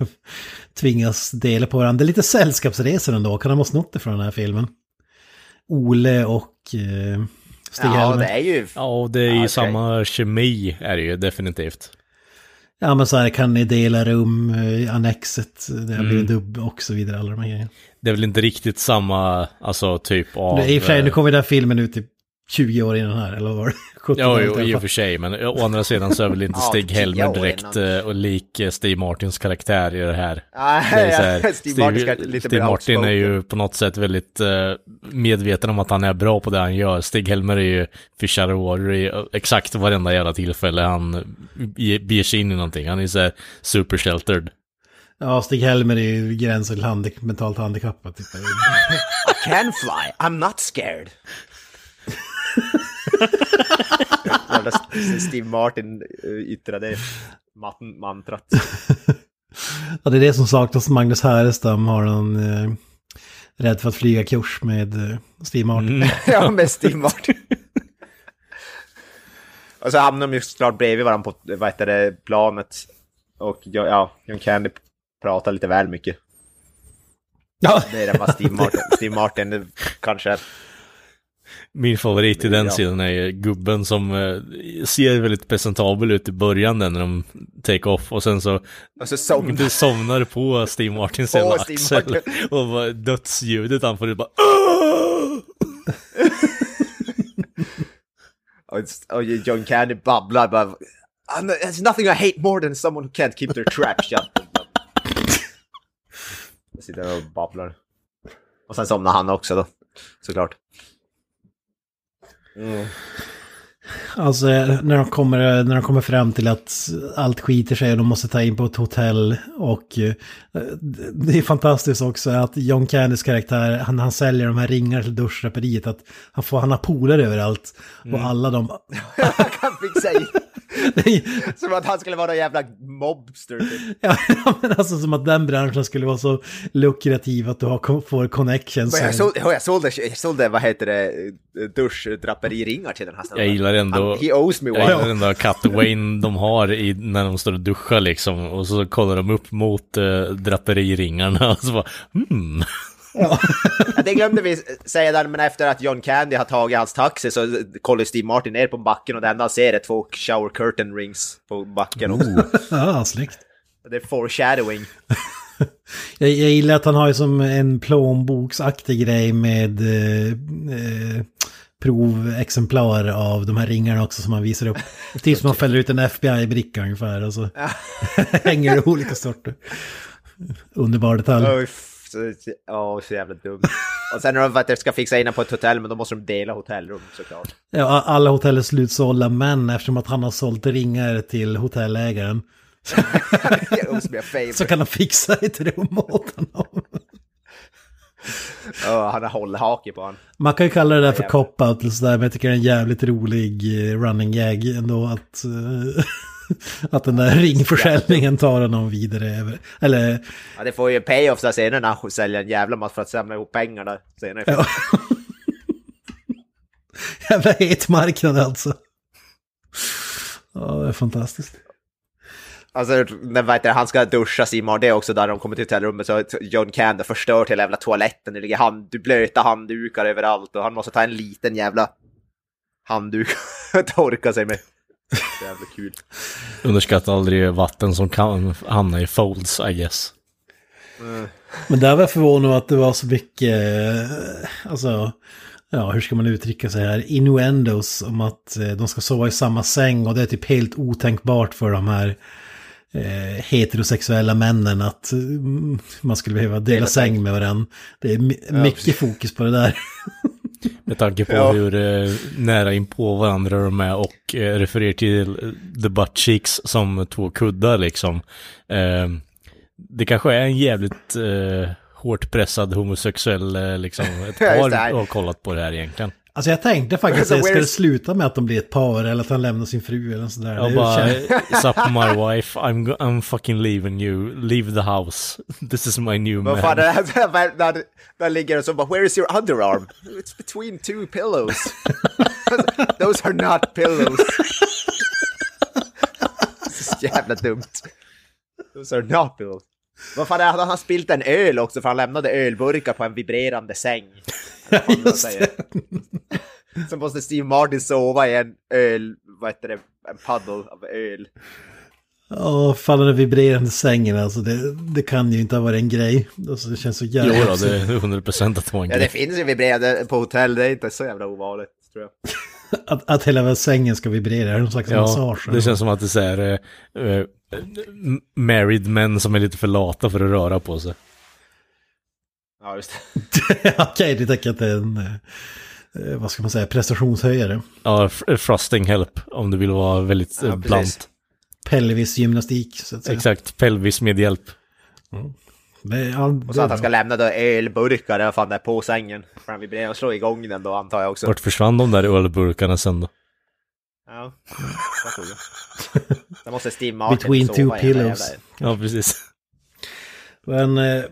Speaker 1: tvingas dela på varandra. Det är lite sällskapsresor ändå, kan de ha snott det från den här filmen? Ole och eh, Stig
Speaker 2: Ja,
Speaker 1: Helmer.
Speaker 2: det är ju...
Speaker 3: Ja, och det är ju
Speaker 2: okej.
Speaker 3: samma kemi är det ju definitivt.
Speaker 1: Ja men så här kan ni dela rum eh, annexet, det
Speaker 2: Mm.
Speaker 1: blir en dubb och så vidare, alla de här grejerna.
Speaker 3: Det är väl inte riktigt samma, alltså typ av...
Speaker 1: Nu, I och för sig,
Speaker 3: eh,
Speaker 1: nu kommer den här filmen ut typ 20 år innan här, eller vad var det? 70
Speaker 3: Ja, jo,
Speaker 1: i
Speaker 3: och för sig, men å andra sidan så är väl inte Stig Helmer direkt eh, och lik eh, Steve Martins karaktär i det här. Det
Speaker 2: ja, Steve Martin
Speaker 3: Steve
Speaker 2: mer
Speaker 3: Martin är ju på något sätt väldigt eh, medveten om att han är bra på det han gör. Stig Helmer är ju of water i exakt varenda jävla tillfälle han ge- beger sig in i någonting. Han är så här super sheltered.
Speaker 1: Ja, Stig Helmer är ju gränsen till handik mentalt handikappad. Typ.
Speaker 2: I can fly, I'm not scared. Steve Martin eh, yttrade mantrat.
Speaker 1: ja, det är det som saknas. Magnus Härenstam har någon eh, rädd för att flyga kurs med eh, Steve Martin.
Speaker 2: ja, med Steve Martin. Och så hamnar de ju såklart bredvid varandra på vad heter det, planet. Och ja, John Candy pratar lite väl mycket.
Speaker 1: Ja,
Speaker 2: Det är det vad Steve Martin, Steve Martin kanske...
Speaker 3: Min favorit i den
Speaker 2: Ja.
Speaker 3: sidan är gubben som eh, ser väldigt presentabel ut i början när de take off och sen så
Speaker 2: Och så somnar
Speaker 3: du somnar på Steve Martins jävla axel
Speaker 2: Martin.
Speaker 3: och bara dödsljudet han får det bara
Speaker 2: och John Candy babblar bara... "I'm- There's nothing I hate more than someone who can't keep their trap shut. Jag sitter och babblar. Och sen somnar han också då, såklart. Mm.
Speaker 1: Alltså när de, kommer, när de kommer fram till att allt skiter sig och de måste ta in på ett hotell. Och eh, det är fantastiskt också att John Candys karaktär, han, han säljer de här ringarna till duschdraperiet. Att han, får, han har polare överallt. Och alla de...
Speaker 2: Han
Speaker 1: det är-
Speaker 2: Som att han skulle vara en jävla mobster. Typ.
Speaker 1: ja, men alltså som att den branschen skulle vara så lukrativ att du har, får connections.
Speaker 2: Men jag, såld, ja, jag, sålde, jag sålde, vad heter det, duschdraperiringar till den här snubben.
Speaker 3: Jag gillar ändå...
Speaker 2: Han, he owes me one.
Speaker 3: gillar den där cutwayn de har i, när de står och duschar liksom. Och så kollar de upp mot eh, draperiringarna och så bara hmm.
Speaker 2: Ja, det glömde vi säga där, men efter att John Candy har tagit hans taxi så kollar Steve Martin ner på backen och det enda han ser är två shower curtain rings på backen också.
Speaker 1: Ja, snyggt.
Speaker 2: Det är foreshadowing.
Speaker 1: Jag, jag gillar att han har ju som en plånboksaktig grej med eh, eh, provexemplar av de här ringarna också som han visar upp. Typ som man fäller ut en FBI-bricka ungefär och så hänger det olika sorter. Underbar detalj.
Speaker 2: Oj, f- så, ja, jävla dumt. Och sen när de de ska fixa in honom på ett hotell, men då måste de dela hotellrum såklart.
Speaker 1: Ja, alla hotell är slutsålda men eftersom att han har sålt ringar till hotellägaren så kan han fixa ett rum åt honom.
Speaker 2: Ja, han har hållhake på honom.
Speaker 1: Man kan ju kalla det där för cop-out eller sådär, men jag tycker det är en jävligt rolig eh, running gag ändå att, eh, att den där ringförsäljningen tar honom vidare. Eller,
Speaker 2: Ja, det får ju payoff där senare när han säljer en jävla massa för att samla ihop pengar där senare.
Speaker 1: ja. jävla het marknad alltså. Ja, det är fantastiskt.
Speaker 2: Alltså, när vet jag, han ska duscha Simon, det är också där de kommer till hotellrummet så John Candy förstört hela jävla toaletten. Det ligger hand, blöta handdukar överallt och han måste ta en liten jävla handduk och torka sig med. Jävla kul.
Speaker 3: Underskatta aldrig vatten som kan hamna i folds, I guess.
Speaker 1: Men där var jag förvånad att det var så mycket, eh, alltså, ja hur ska man uttrycka sig här, innuendos om att eh, de ska sova i samma säng och det är typ helt otänkbart för de här eh, heterosexuella männen att mm, man skulle behöva dela säng med varandra. Det är my- mycket fokus på det där.
Speaker 3: Med tanke på
Speaker 2: Ja.
Speaker 3: hur eh, nära in på varandra de är och eh, refererar till the butt cheeks som två kuddar liksom. Eh, det kanske är en jävligt eh, hårt pressad homosexuell, eh, liksom, ett par har kollat på det här egentligen.
Speaker 1: Alltså jag tänkte faktiskt att det skulle sluta med att de blir ett par eller att han lämnar sin fru eller sådär.
Speaker 3: Jag
Speaker 1: Det
Speaker 3: bara, sup my wife, I'm, I'm fucking leaving you, leave the house, this is my new
Speaker 2: Vad fan
Speaker 3: man.
Speaker 2: är det här? Där, där ligger det så bara, where is your underarm? It's between two pillows. Those are not pillows. så jävla dumt. Those are not pillows. Vad fan är det? Han spilt en öl också för han lämnade ölburkar på en vibrerande säng.
Speaker 1: Just
Speaker 2: säger. Så måste Steve Martin sova i en öl, vad heter det, en paddle av öl.
Speaker 1: Ja, fan den vibrerande sängen alltså, det, det kan ju inte ha varit en grej. Alltså, det känns så jävla...
Speaker 3: Jo då, det är 100% att det var en
Speaker 2: Ja, det
Speaker 3: grej.
Speaker 2: finns ju vibrerande på hotell, det är inte så jävla ovanligt tror jag.
Speaker 1: Att, att hela sängen ska vibrera, någon slags
Speaker 3: Ja,
Speaker 1: massage.
Speaker 3: det känns som att det är så här, eh, eh, married män som är lite för lata för att röra på sig.
Speaker 2: Ja, just det.
Speaker 1: Okej, du tänker att det är en, eh, vad ska man säga, prestationshöjare.
Speaker 3: Ja, fr- frosting help om du vill vara väldigt
Speaker 2: Ja, precis.
Speaker 3: blant.
Speaker 1: Pelvisgymnastik, så att säga.
Speaker 3: Exakt, pelvis med hjälp.
Speaker 1: Men, ja,
Speaker 2: Och så att han ska lämna då ölburkar, vad fan det är, på sängen. För han och slår igång den då antar jag också.
Speaker 3: Vart försvann de där ölburkarna sen då?
Speaker 2: Ja, jag. Då måste Martin
Speaker 1: Between two pillows.
Speaker 3: Ja, precis.
Speaker 1: Men eh,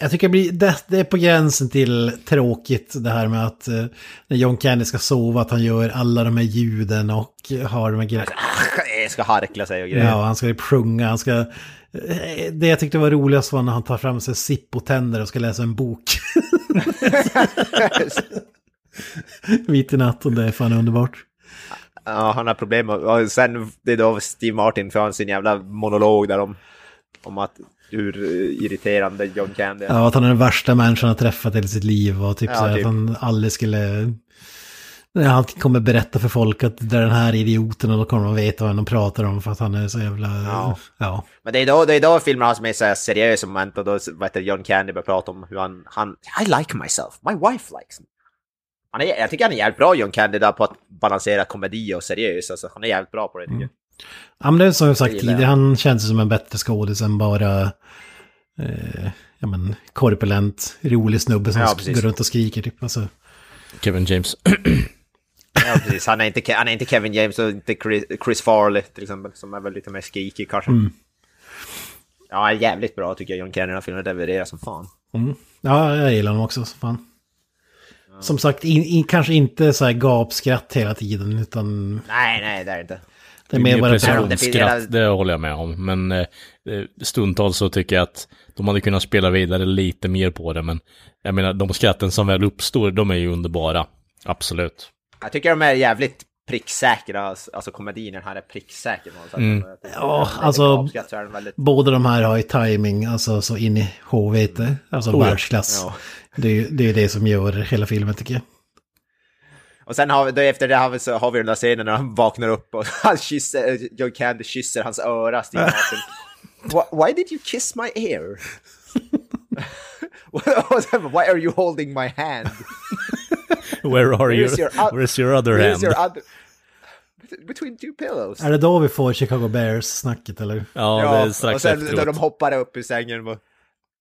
Speaker 1: jag tycker det, blir, det, det är på gränsen till tråkigt det här med att eh, när John Candy ska sova att han gör alla de här ljuden och har de här grejerna.
Speaker 2: Jag ska harkla sig och grejer.
Speaker 1: Ja, han ska ju sjunga, han ska... eh, Det jag tyckte var roligast var när han tar fram sig Zippo-tänder och ska läsa en bok. Mitt i natten, det är fan underbart.
Speaker 2: Ja, han har problem och, sen det är då Steve Martin för han sin jävla monolog där om, om att hur irriterande John Candy är.
Speaker 1: Ja, att han är den värsta människan han träffat i sitt liv och typ
Speaker 2: Ja,
Speaker 1: så här
Speaker 2: typ.
Speaker 1: att han aldrig skulle... Han kommer berätta för folk att det är den här idioten och då kommer de veta vad de pratar om för att han är så jävla...
Speaker 2: Ja.
Speaker 1: ja.
Speaker 2: Men det är då, det är då filmen har som är så här seriös moment och då vet du, John Candy börjar prata om hur han, han I like myself, my wife likes me. Han är, jag tycker han är jävligt bra John Candy där på att balansera komedi och seriös. Alltså, han är jävligt bra på det tycker jag.
Speaker 1: Ja, men det är som jag sagt tidigare, han känns som en bättre skådis än bara eh, ja, men, korpulent, rolig snubbe som
Speaker 2: Ja,
Speaker 1: går runt och skriker typ. Alltså,
Speaker 3: Kevin James.
Speaker 2: Ja, precis. Han är, inte, Ke- han är inte Kevin James och inte Chris, Chris Farley till exempel, som är väl lite mer skrikig kanske. Ja, han är jävligt bra tycker jag, John Candy i den här filmen. Levererar som fan.
Speaker 1: ja, jag gillar honom också. så Fan. Som sagt, in, in, kanske inte så här gapskratt hela tiden, utan
Speaker 2: Nej, nej, det är det inte.
Speaker 1: det är mer bara
Speaker 3: Precisionsskratt, det håller jag med om. Men eh, stundtals så tycker jag att de hade kunnat spela vidare lite mer på det. Men jag menar, de skratten som väl uppstår, de är ju underbara. Absolut.
Speaker 2: Jag tycker de är jävligt pricksäkra, alltså alltså komedin den här är pricksäker.
Speaker 3: Mm.
Speaker 1: Ja, alltså-
Speaker 2: väldigt...
Speaker 1: båda de här har ju timing, alltså så in i HVT, alltså
Speaker 3: Oh
Speaker 1: världsklass.
Speaker 2: Ja.
Speaker 1: Det är ju det, är det som gör hela filmen tycker jag.
Speaker 2: Och sen har vi, då efter det har vi, så har vi den där scenen när han vaknar upp och han kysser, John Candy kysser hans öra. Why, why did you kiss my ear? why are you holding my hand?
Speaker 3: Where are you?
Speaker 2: Where's your oth-
Speaker 3: Where's your other hand?
Speaker 2: your other... Between two pillows.
Speaker 1: Är det då vi får Chicago Bears-snacket eller?
Speaker 3: Ja, det är strax
Speaker 2: och sen
Speaker 3: efteråt.
Speaker 2: när de hoppar upp ur sängen och...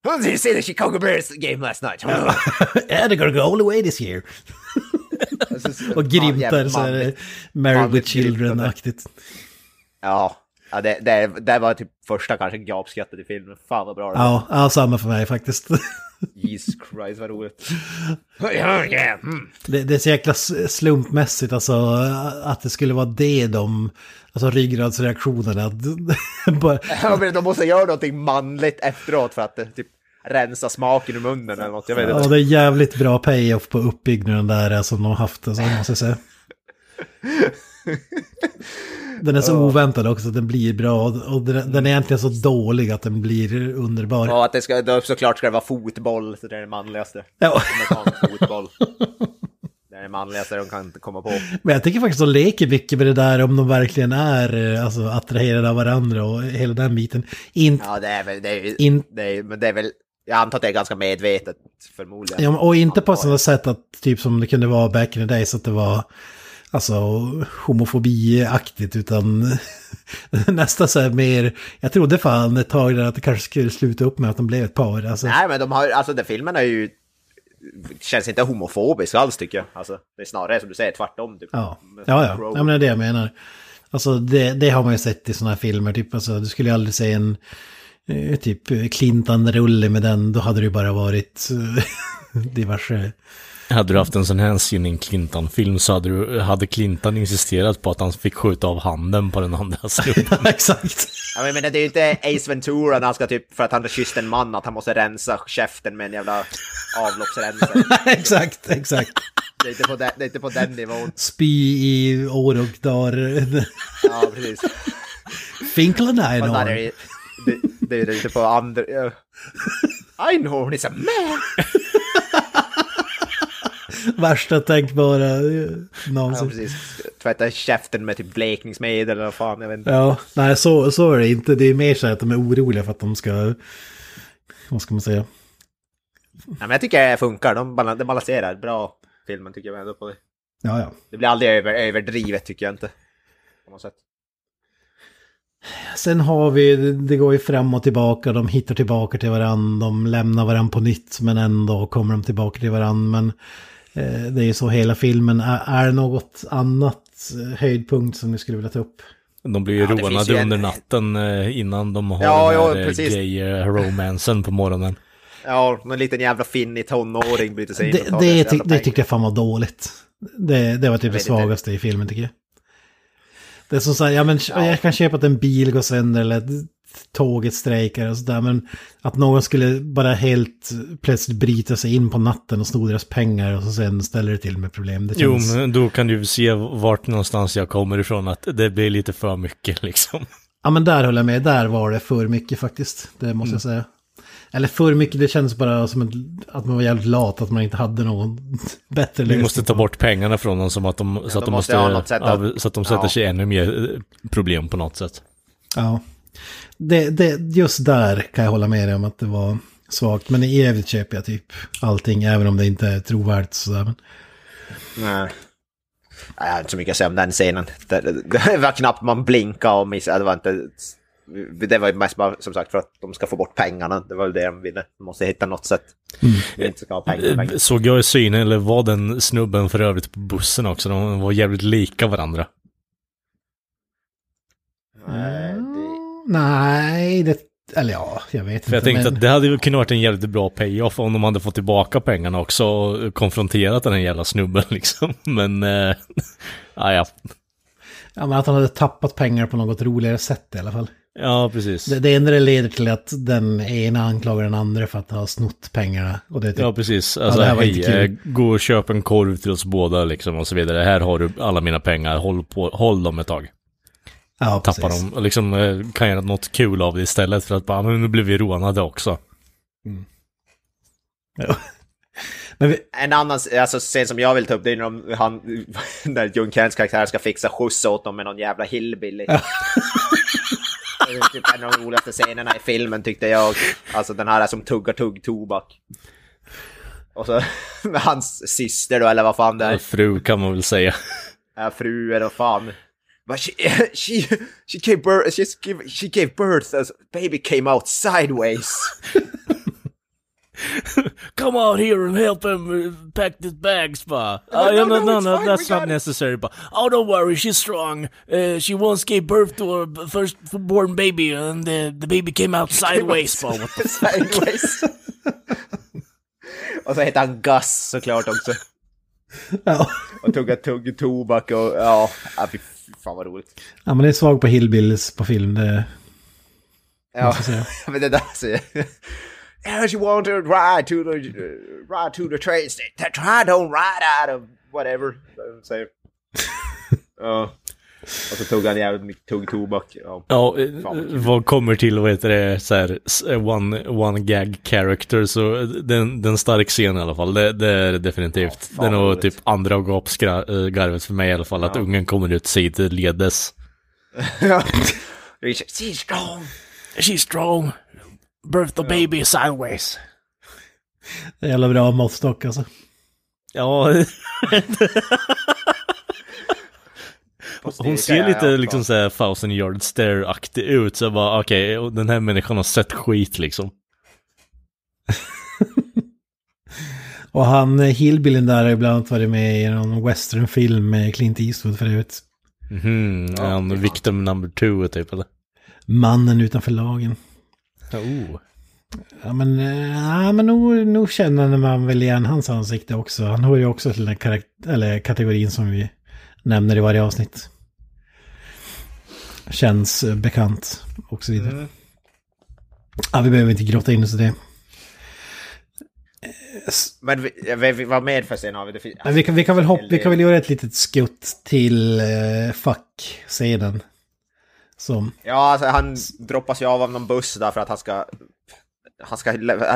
Speaker 2: Oh, did you see the Chicago Bears game last night?
Speaker 1: Yeah, they're gonna go all the way this year. Och grimtar så är det Married with Children-aktigt.
Speaker 2: Ja, ja det, det, det var typ första kanske gapskrattet i filmen. Fan vad bra det var.
Speaker 1: Ja, ja, samma för mig faktiskt.
Speaker 2: Jesus Christ vad roligt. Ja.
Speaker 1: Det, det är så jäkla slumpmässigt alltså att det skulle vara det de, alltså ryggradsreaktionerna. bara,
Speaker 2: Ja, men de måste göra någonting manligt efteråt för att eh, typ rensa smaken ur munnen eller något. Jag vet
Speaker 1: ja,
Speaker 2: inte.
Speaker 1: det är jävligt bra payoff på uppbyggnaden där som de har haft, alltså, måste jag säga. Den är så oväntad också, att den blir bra och den den är egentligen så dålig att den blir underbar.
Speaker 2: Och att det ska, då såklart ska det vara fotboll, så det är det manligaste.
Speaker 1: Ja.
Speaker 2: Fotboll. Det är det manligaste de kan komma på.
Speaker 1: Men jag tycker faktiskt de leker mycket med det där om de verkligen är eh, alltså, attraherade av varandra och hela den biten. Inte
Speaker 2: Ja, det är väl, det är,
Speaker 1: In-
Speaker 2: det är, men det är väl, jag antar att det är ganska medvetet förmodligen.
Speaker 1: Ja, och inte på sådant sätt att typ som det kunde vara back in the days att det var alltså homofobiaktigt utan nästan så här mer, jag trodde fan ett tag där att det kanske skulle sluta upp med att de blev ett par. Alltså,
Speaker 2: Nej, men de har alltså den filmen är ju, känns inte homofobisk alls tycker jag. Alltså, det är snarare som du säger tvärtom. Typ.
Speaker 1: ja, ja, ja. ja men det är det jag menar. Alltså det, det har man ju sett i sådana här filmer, typ alltså du skulle ju aldrig se en eh, typ Clintan-rulle med den, då hade det ju bara varit eh, diverse
Speaker 3: Hade du haft en sån här scen i en Clintan-film så hade, du, hade Clintan insisterat på att han fick skjuta av handen på den andra snubben.
Speaker 1: Exakt.
Speaker 2: Ja, men det är ju inte Ace Ventura när han ska typ, för att han har kysst en man, att han måste rensa käften med en jävla avloppsrensare.
Speaker 1: exakt, exakt.
Speaker 2: Det är inte på den, det är inte på den nivån.
Speaker 1: Spy i år och dagar.
Speaker 2: Ja, precis.
Speaker 1: Finkel and
Speaker 2: Men där är
Speaker 1: Einhorn.
Speaker 2: det, det, det är inte på andra... Einhorn is a man!
Speaker 1: Värsta tänkbara eh,
Speaker 2: Ja,
Speaker 1: någonsin.
Speaker 2: precis. Tvätta käften med typ blekningsmedel eller fan, jag vet inte.
Speaker 1: Ja, nej så, så är det inte. Det är mer så att de är oroliga för att de ska... Vad ska man säga?
Speaker 2: Ja, men jag tycker det funkar, de balanserar bra filmen tycker jag ändå på det.
Speaker 1: Ja, ja.
Speaker 2: Det blir aldrig över, överdrivet tycker jag inte. På något sätt.
Speaker 1: Sen har vi, det går ju fram och tillbaka, de hittar tillbaka till varandra, de lämnar varandra på nytt men ändå kommer de tillbaka till varandra. Men det är ju så hela filmen. Är, är det något annat eh, höjdpunkt som ni skulle vilja ta upp?
Speaker 3: De blir ju
Speaker 2: Ja,
Speaker 3: rånade
Speaker 2: ju en-
Speaker 3: under natten eh, innan de har
Speaker 2: Ja,
Speaker 3: den
Speaker 2: ja,
Speaker 3: här eh,
Speaker 2: precis.
Speaker 3: gay-romansen på morgonen.
Speaker 2: Ja, någon liten jävla finnig tonåring bryter sig in och
Speaker 1: Det,
Speaker 2: tar
Speaker 1: det, det tyckte jag fan var dåligt. Det, det var typ det svagaste i filmen tycker jag. Det är som så här, ja men
Speaker 2: Ja.
Speaker 1: jag kan köpa att en bil går sönder eller att tåget strejkar och sådär. Men att någon skulle bara helt plötsligt bryta sig in på natten och sno deras pengar och så sen ställer det till med problem. Det
Speaker 3: Jo,
Speaker 1: känns...
Speaker 3: men då kan du se vart någonstans jag kommer ifrån att det blir lite för mycket liksom.
Speaker 1: Ja men där håller jag med, där var det för mycket faktiskt. Det måste
Speaker 2: Mm.
Speaker 1: jag säga. Eller för mycket, det känns bara som att man var jävligt lat, att man inte hade någon bättre
Speaker 3: Vi
Speaker 1: lösning.
Speaker 3: måste ta bort pengarna från dem som att de, så, att
Speaker 2: de
Speaker 3: de
Speaker 2: måste
Speaker 3: måste,
Speaker 2: ha något sätt att-
Speaker 3: ja, så att de sätter
Speaker 2: Ja.
Speaker 3: sig ännu mer problem på något sätt.
Speaker 1: Ja. Det, det, just där kan jag hålla med dig om att det var svagt. Men i övrigt köper jag typ allting, även om det inte är trovärdigt. Sådär. Men
Speaker 2: Nej. Jag har inte så mycket att säga om den scenen. Det, det, det var knappt man blinkade och missade. Det var inte... Det var mest bara som sagt för att de ska få bort pengarna. Det var väl det de ville. De måste hitta något sätt. Vi inte ska ha pengar. pengar.
Speaker 3: Eh, Såg jag i synen, eller var den snubben för övrigt på bussen också? De var jävligt lika varandra.
Speaker 2: Nej, det...
Speaker 1: Nej, det... Eller ja, jag vet
Speaker 3: För jag
Speaker 1: inte.
Speaker 3: tänkte
Speaker 1: men...
Speaker 3: att det hade kunnat varit en jävligt bra payoff om de hade fått tillbaka pengarna också och konfronterat den här jävla snubben liksom. Men, eh, ah, ja.
Speaker 1: Ja, men att han hade tappat pengar på något roligare sätt i alla fall.
Speaker 3: Ja, precis.
Speaker 1: Det, det enda det leder till att den ena anklagar den andra för att ha snott pengarna. Och det typ...
Speaker 3: Ja, precis. Alltså,
Speaker 1: det här var
Speaker 3: hej, eh, gå och köp en korv till oss båda liksom och så vidare. Här har du alla mina pengar, håll, på, håll dem ett tag.
Speaker 1: Ja,
Speaker 3: Tappa
Speaker 1: precis.
Speaker 3: dem och liksom eh, kan göra något kul av det istället för att bara, men nu blir vi rånade också.
Speaker 1: Ja. Men vi...
Speaker 2: En annan alltså, scen som jag vill ta upp det är när, de, han, när John Kents karaktär ska fixa skjuts åt dem med någon jävla hillbilly. Det är typ en av de roligaste scenerna i filmen tyckte jag. Alltså den här som tuggar tugg tobak. Och så med hans syster då, eller vad fan det är.
Speaker 3: Fru kan man väl säga.
Speaker 2: Ja, fru eller vad fan. But she, she, she gave birth, she gave, she gave birth as baby came out sideways.
Speaker 3: Come out here and help him uh, pack his bags, ba.
Speaker 2: no,
Speaker 3: Oh,
Speaker 2: no,
Speaker 3: no, no, no,
Speaker 2: we
Speaker 3: not necessary, but oh, don't worry, she's strong. Uh, she once gave birth to her first born baby, and the, the baby came out sideways, the
Speaker 2: sideways. och så heter han Gus såklart också.
Speaker 1: Ja.
Speaker 2: Och tugga tugg tobak och ja fy fan vad roligt.
Speaker 1: ja, men det är svag på hillbillies på film. Det...
Speaker 2: Ja, men det där så... Yeah, she wanted to ride to the, ride to the train station. Try don't ride out of whatever. säger. Ja. Och så tog han jävligt mycket tugg tobak. Ja.
Speaker 3: Ja, eh,
Speaker 2: Fan, vad
Speaker 3: kommer till, vad heter det, så här, eh, one, one gag character, så eh, den, den stark scen i alla fall, det, det är definitivt.
Speaker 2: Ja,
Speaker 3: det är nog typ andra gapsgarvet för mig i alla fall, att ungen kommer ut sidledes.
Speaker 2: She's strong.
Speaker 3: She's strong. Birth the baby sideways.
Speaker 1: det är jävla bra måttstock alltså.
Speaker 3: Ja, hon ser
Speaker 2: ja,
Speaker 3: lite
Speaker 2: ja,
Speaker 3: liksom
Speaker 2: fan.
Speaker 3: såhär thousand yard stare-aktig ut, så jag bara okej, och den här människan har sett skit liksom.
Speaker 1: Och han, eh, hillbillen där har ibland annat varit med i någon westernfilm med Clint Eastwood förut.
Speaker 3: Mhm, är han victim number two typ eller?
Speaker 1: Mannen utanför lagen.
Speaker 3: Oh.
Speaker 1: Ja men, eh, ja, men nog, nog känner man väl igen hans ansikte också. Han hör ju också till den karak- eller kategorin som vi nämner i varje avsnitt. Känns eh, bekant och så vidare.
Speaker 2: Mm.
Speaker 1: Ja, vi behöver inte grotta in oss i det.
Speaker 2: Men vi, vi, vi, vad mer för scen har vi? Det
Speaker 1: Men vi, kan, vi, kan väl hoppa, vi kan väl göra ett litet skutt till eh, fuck-scenen. Som,
Speaker 2: Ja, alltså, han droppas ju av av någon buss där för att han ska... Han ska,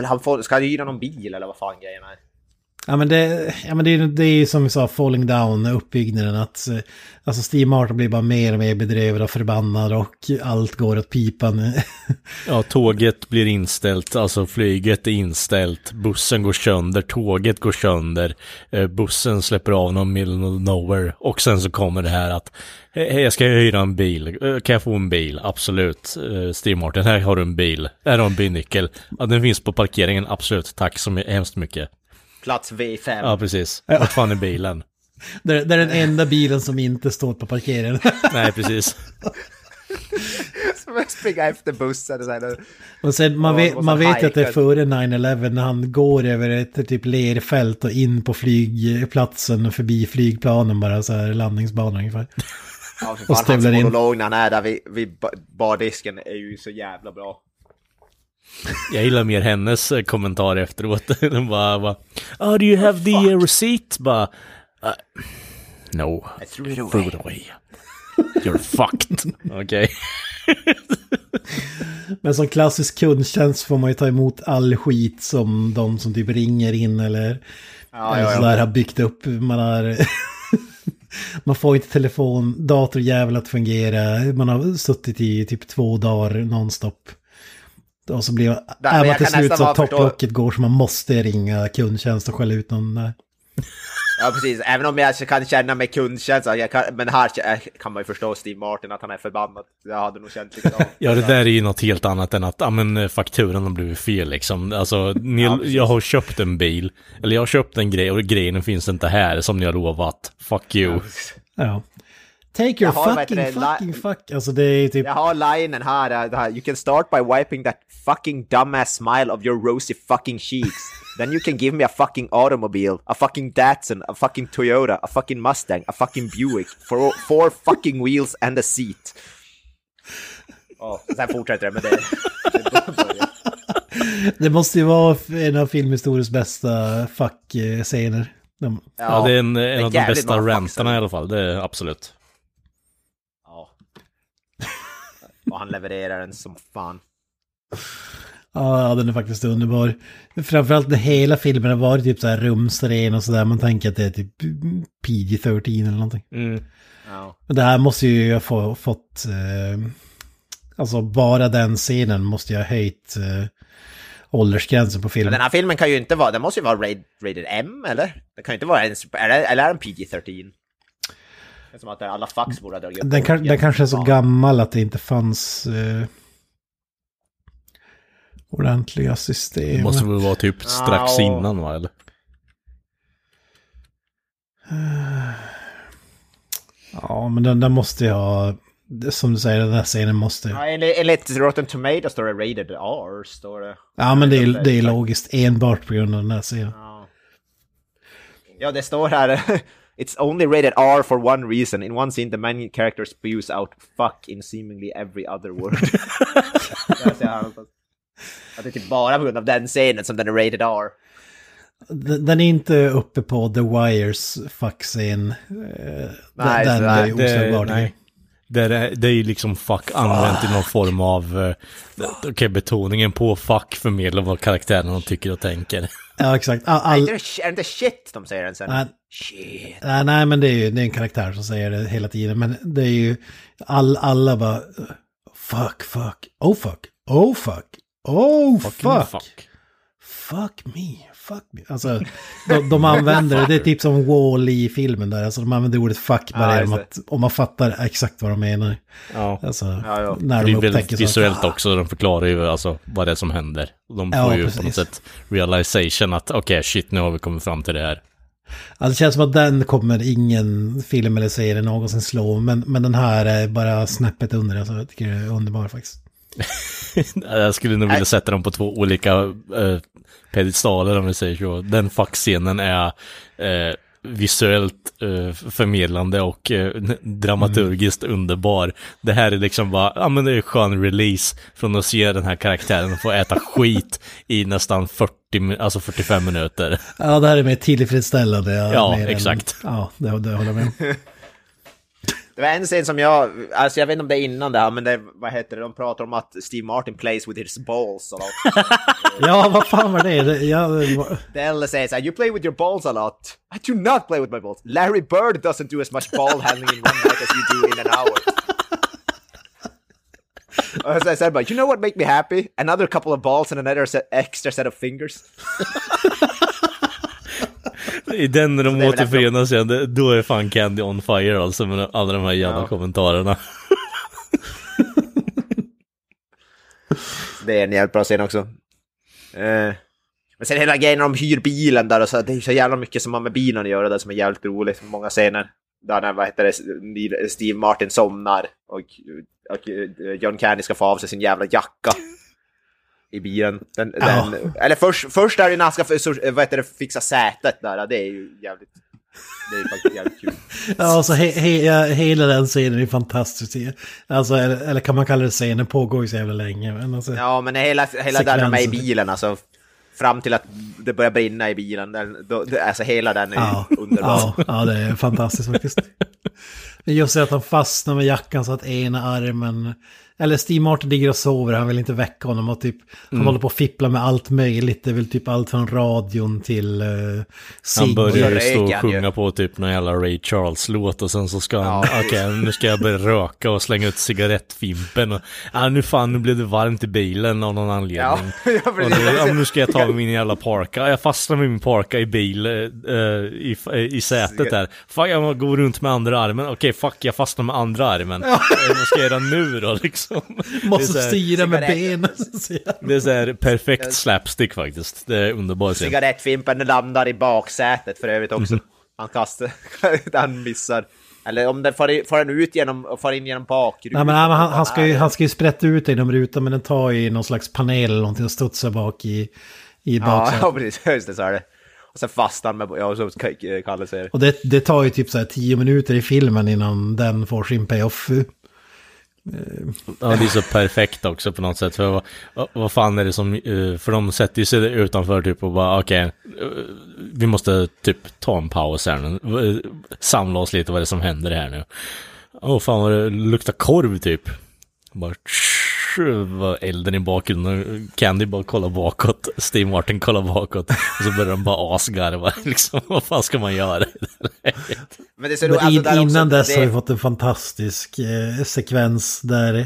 Speaker 2: han får, ska hyra någon bil eller vad fan grejen är
Speaker 1: ja men det, ja, men det, är- det är ju som vi sa, falling down, uppbyggnaden. Att, eh, alltså Steve Martin blir bara mer och mer bedrövad och förbannad och allt går åt pipan.
Speaker 3: Ja, tåget blir inställt, alltså flyget är inställt, bussen går sönder, tåget går sönder, eh, bussen släpper av någon middle of nowhere och sen så kommer det här att hej, jag ska hyra en bil, eh, kan jag få en bil? Absolut, Eh, Steve Martin, här har du en bil, här har du en bilnyckel, ja, den finns på parkeringen, absolut, tack så hemskt mycket.
Speaker 2: Plats V5.
Speaker 3: Ja, precis, vart fan är bilen?
Speaker 1: det, det är den enda bilen som inte står på parkeringen.
Speaker 3: Nej, precis.
Speaker 2: Som springa efter bussen och så här.
Speaker 1: Och sen, man
Speaker 2: Ja,
Speaker 1: vet,
Speaker 2: och
Speaker 1: man
Speaker 2: sen
Speaker 1: vet ju att det är före 9-11 när han går över ett typ lerfält och in på flygplatsen och förbi flygplanen bara så här landningsbanan ungefär.
Speaker 2: Ja, för
Speaker 1: Och
Speaker 2: fan, hans
Speaker 1: stövlar in.
Speaker 2: monolog när han är där vid, vid ba- bardisken är ju så jävla bra.
Speaker 3: Jag gillar mer hennes eh, kommentar efteråt. Den bara, bara oh, do you have the uh, receipt? Bara, uh, no,
Speaker 2: I threw it away.
Speaker 3: it away. You're fucked. Okej.
Speaker 1: Men som klassisk kundtjänst får man ju ta emot all skit som de som typ ringer in eller
Speaker 2: Ja,
Speaker 1: eller
Speaker 2: ja,
Speaker 1: sådär
Speaker 2: ja.
Speaker 1: har byggt upp. Man har... man får inte telefon, datorjävel att fungera. Man har suttit i typ två dagar nonstop. Och så blir man,
Speaker 2: men
Speaker 1: är man till slut så
Speaker 2: förstå-
Speaker 1: topplocket går så man måste ringa kundtjänst och skälla ut någon där.
Speaker 2: Ja precis, även om jag kan känna mig kundkänsla, jag kan, men här kan man ju förstå Steve Martin att han är förbannad. Jag hade nog känt likadant.
Speaker 3: Ja, det där är ju något helt annat än att, ja men fakturan har blivit fel liksom. Alltså, ni,
Speaker 2: Ja,
Speaker 3: jag har köpt en bil, eller jag har köpt en grej och grejen finns inte här som ni har lovat. Fuck you.
Speaker 1: Ja. Take your
Speaker 2: har,
Speaker 1: fucking,
Speaker 2: det,
Speaker 1: fucking fuck. Alltså det är typ...
Speaker 2: Jag har linen här, här, you can start by wiping that fucking dumbass smile of your rosy fucking cheeks. Then you can give me a fucking automobile, a fucking Datsun, a fucking Toyota, a fucking Mustang, a fucking Buick, four, four fucking wheels and a seat. Oh, sen fortsätter det med det.
Speaker 1: Det måste ju vara en av filmhistoriens bästa fuck-scener. De-
Speaker 3: Ja, det är en, en av de bästa rantarna i alla fall, det är absolut.
Speaker 2: Ja. Och han levererar den som fan.
Speaker 1: Ja, den är faktiskt underbar. Framförallt när hela filmen har varit typ så här rumsren och sådär. Man tänker att det är typ PG-13 eller någonting.
Speaker 3: Mm.
Speaker 2: Ja.
Speaker 1: Men det här måste ju ha få, fått... Eh, alltså bara den scenen måste ju ha höjt eh, åldersgränsen på
Speaker 2: Men
Speaker 1: filmen.
Speaker 2: den här filmen kan ju inte vara, den måste ju vara rated, M eller? Den kan ju inte vara ens, är det, eller är den PG-13? Det är som att alla fax borde ha dragit
Speaker 1: Den,
Speaker 2: bort
Speaker 1: kan, den kanske är så gammal att det inte fanns eh, ordentliga system.
Speaker 3: Det måste väl vara typ strax
Speaker 2: Ja.
Speaker 3: innan va, eller?
Speaker 1: Ja, men den, den måste ju ha... Som du säger, den här scenen måste...
Speaker 2: Ja, enligt, Rotten Tomatoes står det rated R, står det.
Speaker 1: Ja, men det är, det är logiskt enbart på grund av den här scenen.
Speaker 2: Ja. Ja, det står här. It's only rated R for one reason. In one scene the main character spews out fuck in seemingly every other word. Det är typ bara på grund av den scenen som den är rated R.
Speaker 1: Den, är inte uppe på The Wires fuck-scen. Eh,
Speaker 2: Nej,
Speaker 1: den är
Speaker 2: nej,
Speaker 3: Det,
Speaker 1: oslagbart.
Speaker 3: nej. Det är, det är ju liksom fuck använt i någon form av, eh, okej betoningen på fuck förmedlar vad karaktärerna tycker och tänker.
Speaker 1: Ja, exakt. All,
Speaker 2: Är
Speaker 1: all,
Speaker 2: inte det- är det inte shit de säger den sen?
Speaker 1: Nej.
Speaker 2: Shit.
Speaker 1: nej, nej, men det är ju det är en karaktär som säger det hela tiden. Men det är ju all, alla bara... Fuck, fuck, oh fuck, oh fuck, oh fuck.
Speaker 3: fuck.
Speaker 1: Fuck me, fuck me. Alltså, de, de använder det, det är typ som wall i filmen där. Alltså de använder ordet fuck bara
Speaker 2: Ja, just
Speaker 1: att, om man fattar exakt vad de menar.
Speaker 3: Ja.
Speaker 1: Alltså,
Speaker 2: Ja, ja.
Speaker 1: när
Speaker 3: Det
Speaker 1: de
Speaker 3: är väldigt visuellt också, de förklarar ju alltså vad det är som händer. De får
Speaker 1: Ja,
Speaker 3: ju på
Speaker 1: precis.
Speaker 3: något sätt realization att okej shit nu har vi kommit fram till det här.
Speaker 1: Ja, det känns som att den kommer ingen film eller serie någonsin slå. Men, men den här är bara snäppet under. Alltså, jag tycker det är underbar faktiskt.
Speaker 3: Jag skulle nog vilja sätta dem på två olika eh, pedestaler om vi säger så. Den fuck-scenen är eh, visuellt eh, förmedlande och eh, dramaturgiskt underbar. Det här är liksom bara, ja men det är skön release från att se den här karaktären få äta skit i nästan 40, min- alltså 45 minuter.
Speaker 1: Ja, det här är mer tillfredsställande.
Speaker 3: Ja,
Speaker 1: mer än-
Speaker 3: exakt.
Speaker 1: ja, det, det håller jag med om.
Speaker 2: Det var en scen som jag, alltså jag vet inte om det är innan det här, men det, vad heter det, de pratar om att Steve Martin plays with his balls a lot.
Speaker 1: Ja, vad fan var det? det ja, det var-
Speaker 2: Dell says, you play with your balls a lot. I do not play with my balls. Larry Bird doesn't do as much ball handling in one night as you do in an hour. As I said, but you know what make me happy? Another couple of balls and another set, extra set of fingers.
Speaker 3: I den när de återförenas igen, då är fan Candy on fire alltså med alla de här jävla
Speaker 2: Ja.
Speaker 3: kommentarerna.
Speaker 2: Det är en jävligt bra scen också. Eh, men sen hela grejen när de hyr bilen där och så, det är så jävla mycket som har med bilen att göra där som är jävligt roligt. Många scener. Där när, vad heter det, Steve Martin somnar och, och John Candy ska få av sig sin jävla jacka. I bilen. Den,
Speaker 1: Ja.
Speaker 2: den, eller först, först är det när han ska så, vad heter det, fixa sätet där, det är ju jävligt... Det är faktiskt jävligt kul.
Speaker 1: Ja, alltså he, he, ja, hela den scenen är fantastisk. Alltså, eller, eller kan man kalla det scenen, pågår ju så jävla länge. Men alltså,
Speaker 2: Ja, men hela, hela där de är i bilen, alltså fram till att det börjar brinna i bilen, den, då, alltså hela den är
Speaker 1: Ja,
Speaker 2: underbar.
Speaker 1: ja, ja, det är fantastiskt faktiskt. Men Just det att han fastnar med jackan så att ena armen Eller Steve Martin ligger och sover, han vill inte väcka honom och typ, han håller på att fippla med allt möjligt. Det är väl typ allt från radion till uh,
Speaker 3: Han börjar ju stå och sjunga
Speaker 2: ju.
Speaker 3: på typ någon jävla Ray Charles-låt och sen så ska han, okej nu ska jag börja röka och slänga ut cigarettfimpen och, ja nu fan nu blev det varmt i bilen av någon anledning.
Speaker 2: Ja, ja,
Speaker 3: och nu, ja, nu ska jag ta min jävla parka, jag fastnar med min parka i bil, eh, i, i sätet där. Fuck, jag går runt med andra armen, okej fuck jag fastnar med andra armen. Vad ska jag göra nu då liksom?
Speaker 1: Måste
Speaker 3: är så här-
Speaker 1: styra med benen.
Speaker 3: Det är så här perfekt slapstick faktiskt. Det är underbart.
Speaker 2: Cigarettfimpen landar i baksätet för övrigt också. Han kastar, han missar. Eller om den far, i- far den ut genom, far in genom bakrutan.
Speaker 1: Nej men han, han, ska ju, han ska ju sprätta ut det genom rutan men den tar ju någon slags panel eller någonting och studsar bak i, i
Speaker 2: Ja,
Speaker 1: baksätet.
Speaker 2: ja, precis. Just det, så är det. Och sen fastnar han med, ja, så ska Kalle säger.
Speaker 1: Och det, det tar ju typ så här tio minuter i filmen innan den får sin payoff.
Speaker 3: Ja, det är så perfekt också på något sätt. För vad, vad- fan är det som, eh, för de sätter ju sig utanför typ och bara okej, okay, vi måste typ ta en paus här nu. Eh, samla oss lite vad det är som händer här nu. Åh fan vad det luktar korv typ. Bara tsch, var elden i bakgrunden. Candy bara kollar bakåt. Steve Martin kollar bakåt. Och så börjar de bara asgarva liksom. Vad fan ska man göra?
Speaker 2: Men det
Speaker 1: Men
Speaker 2: alltså,
Speaker 1: in,
Speaker 2: där också,
Speaker 1: innan dess
Speaker 2: det,
Speaker 1: har vi fått en fantastisk eh, sekvens där,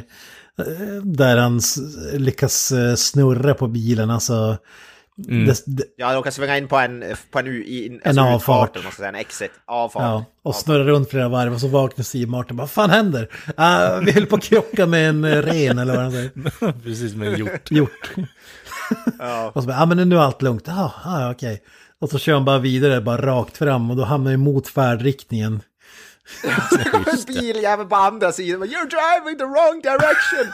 Speaker 1: eh, där han lyckas eh, snurra på bilen. Alltså,
Speaker 2: Mm.
Speaker 1: det, det,
Speaker 2: Ja, de kan svänga in på en, på en, i, en,
Speaker 1: En
Speaker 2: alltså
Speaker 1: avfart.
Speaker 2: ska säga, en exit. Avfart.
Speaker 1: ja, och snurrar runt flera varv och så vaknar Steve Martin. Vad fan händer? Ah, vi höll på att krocka med en eh, ren eller vad han säger.
Speaker 3: Precis med en hjort.
Speaker 1: Gjort.
Speaker 2: Ja.
Speaker 1: Och så bara, ja men nu är allt lugnt. Ja, ah, okej. Och så kör han bara vidare, bara rakt fram och då hamnar han emot färdriktningen.
Speaker 2: en biljävel på andra sidan. You're driving the wrong direction!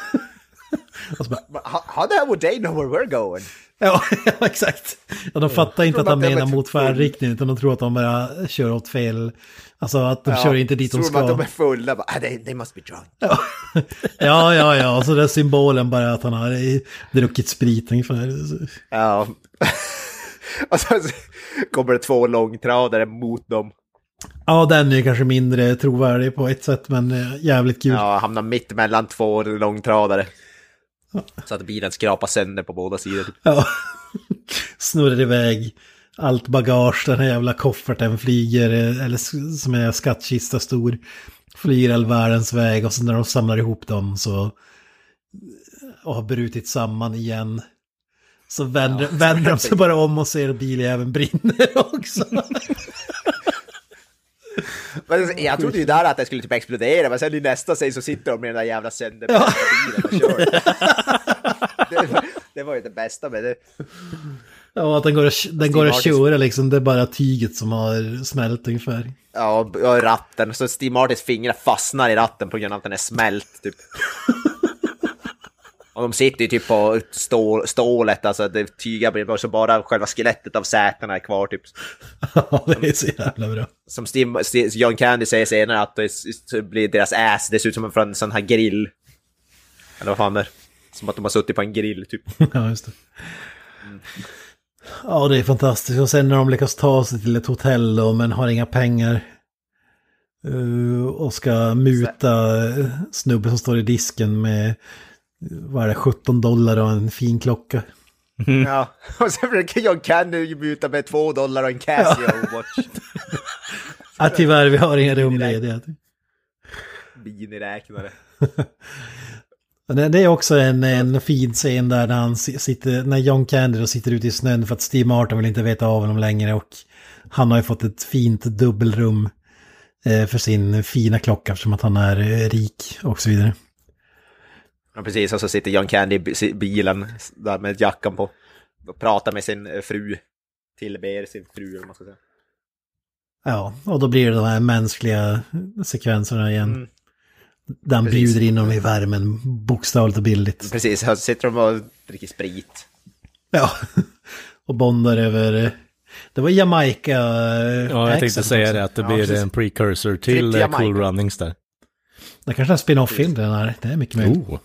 Speaker 1: Och så bara,
Speaker 2: how, how the hell would they know where we're going?
Speaker 1: Ja, ja, exakt. Ja, de fattar inte att han menar
Speaker 2: är
Speaker 1: mot färdriktningen utan de tror att de bara kör åt fel. Alltså att de
Speaker 2: Ja,
Speaker 1: kör inte dit de
Speaker 2: tror de att
Speaker 1: ska.
Speaker 2: de är fulla? Bara, ah, they, they must be drunk.
Speaker 1: Ja, ja, ja, ja. Och så den symbolen bara att han har druckit sprit ungefär.
Speaker 2: Ja. och så kommer det två långtradare mot dem.
Speaker 1: Ja, den är ju kanske mindre trovärdig på ett sätt, men eh, jävligt kul.
Speaker 2: Ja, hamnar mitt mellan två långtradare. Så att bilen skrapar sönder på båda sidor.
Speaker 1: Ja. Snurrar iväg. Allt bagage, den här jävla kofferten flyger, eller som är skattkista stor. Flyger all världens väg och så när de samlar ihop dem så... Och har brutit samman igen. Så vänder, vänder de sig bara om och ser biljäveln brinner också.
Speaker 2: Jag trodde ju där att det skulle typ explodera, men sen i nästa scen så sitter de med den där jävla sönderbrända bilen och kör. det, var- det var ju det bästa med det.
Speaker 1: Ja, att den går, att, den går att
Speaker 2: Martins-
Speaker 1: köra liksom, det är bara tyget som har smält ungefär.
Speaker 2: Ja, och ratten. Så Steve Martins fingrar fastnar i ratten på grund av att den är smält, typ. Och de sitter ju typ på stål, stålet, alltså det tygar blir så bara själva skelettet av sätena är kvar, typ.
Speaker 1: Ja, det är så jävla bra.
Speaker 2: Som Steve, Steve, John Candy säger senare att det blir deras ass, det ser ut som från en sån här grill. Eller vad fan det är. Som att de har suttit på en grill, typ.
Speaker 1: Ja, just det. Ja, det är fantastiskt. Och sen när de lyckas ta sig till ett hotell då, men har inga pengar. eh, och ska muta eh, snubben som står i disken med, vad är det, 17 dollar och en fin klocka.
Speaker 2: Ja, och sen försöker John Candy muta med två dollar och en Casio-watch.
Speaker 1: Ja, tyvärr, vi har inga rum lediga.
Speaker 2: Miniräknare.
Speaker 1: Det- Det är också en, en fin scen där när, han si- sitter, när John Candy sitter ute i snön för att Steve Martin vill inte veta av honom längre och han har ju fått ett fint dubbelrum eh, för sin fina klocka eftersom att han är eh, rik och så vidare.
Speaker 2: Ja, precis. Och så sitter John Candy i bi- bilen där med jackan på. Och pratar med sin eh, fru. Tillber sin fru, eller vad man ska säga.
Speaker 1: Ja, och då blir det de här mänskliga sekvenserna igen.
Speaker 2: Mm.
Speaker 1: Där han
Speaker 2: Precis.
Speaker 1: bjuder in dem i värmen, bokstavligt och bildligt.
Speaker 2: Precis, så sitter de och dricker sprit.
Speaker 1: Ja, och bondar över... eh, Det var Jamaica... eh,
Speaker 3: Ja, jag tänkte säga det, att det
Speaker 2: Ja,
Speaker 3: blir
Speaker 2: precis.
Speaker 3: en precursor
Speaker 2: Trip
Speaker 3: till. Cool Runnings där.
Speaker 1: Det kanske är en spin-off-film den här. Det är mycket möjligt.
Speaker 3: Oh.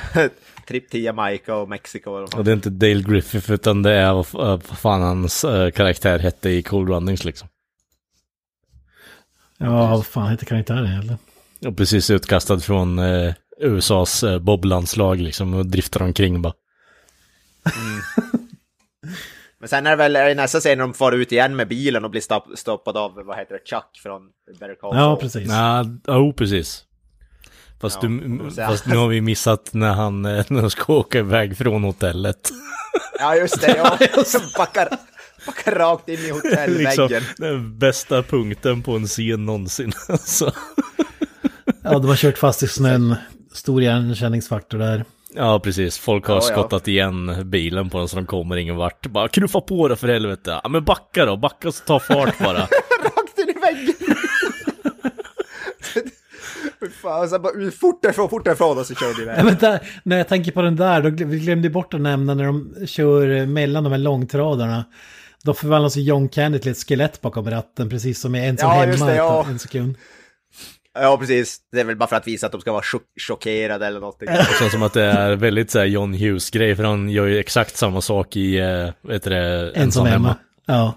Speaker 2: Tripp till Jamaica och Mexiko. och
Speaker 3: det är inte Dale Griffith utan det är vad, fan hans eh, karaktär hette i Cool Runnings liksom.
Speaker 1: Ja, vad fan heter karaktären egentligen?
Speaker 3: Och precis utkastad från eh, USAs eh, boblandslag liksom och driftar omkring bara.
Speaker 2: Men sen är det väl är det nästa scen när de far ut igen med bilen och blir stopp, stoppad av, vad heter det, Chuck från Better Call
Speaker 1: Ja, precis.
Speaker 3: Ja, oh, precis. Fast,
Speaker 2: Ja,
Speaker 3: du, fast nu har vi missat när han eh, när de ska åka iväg från hotellet.
Speaker 2: Ja, just det, ja. backar, backar rakt in i hotellväggen.
Speaker 3: liksom, den bästa punkten på en scen någonsin. Alltså.
Speaker 1: Ja, de har kört fast i snön. Stor igenkänningsfaktor där.
Speaker 3: Ja, precis. Folk har
Speaker 2: Ja, ja.
Speaker 3: skottat igen bilen på den så de kommer ingen vart. Bara knuffa på det för helvete. Ja, men backa då. Backa så ta fart bara.
Speaker 2: rakt in i väggen! Fy Fan, bara fort därifrån, fort därifrån och så kör de
Speaker 1: Ja,
Speaker 2: iväg.
Speaker 1: men där, när jag tänker på den där, då glöm- vi glömde bort att nämna när de kör mellan de här långtradarna. Då förvandlas ju John Candy till ett skelett bakom ratten, precis som i En som
Speaker 2: Ja,
Speaker 1: hemma.
Speaker 2: det, ja.
Speaker 1: En sekund.
Speaker 2: Ja, precis. Det är väl bara för att visa att de ska vara chock chockerade eller någonting.
Speaker 3: Det känns som att det är väldigt så här John Hughes-grej. För han gör ju exakt samma sak i, eh, vad heter det,
Speaker 1: En som hemma. Ja.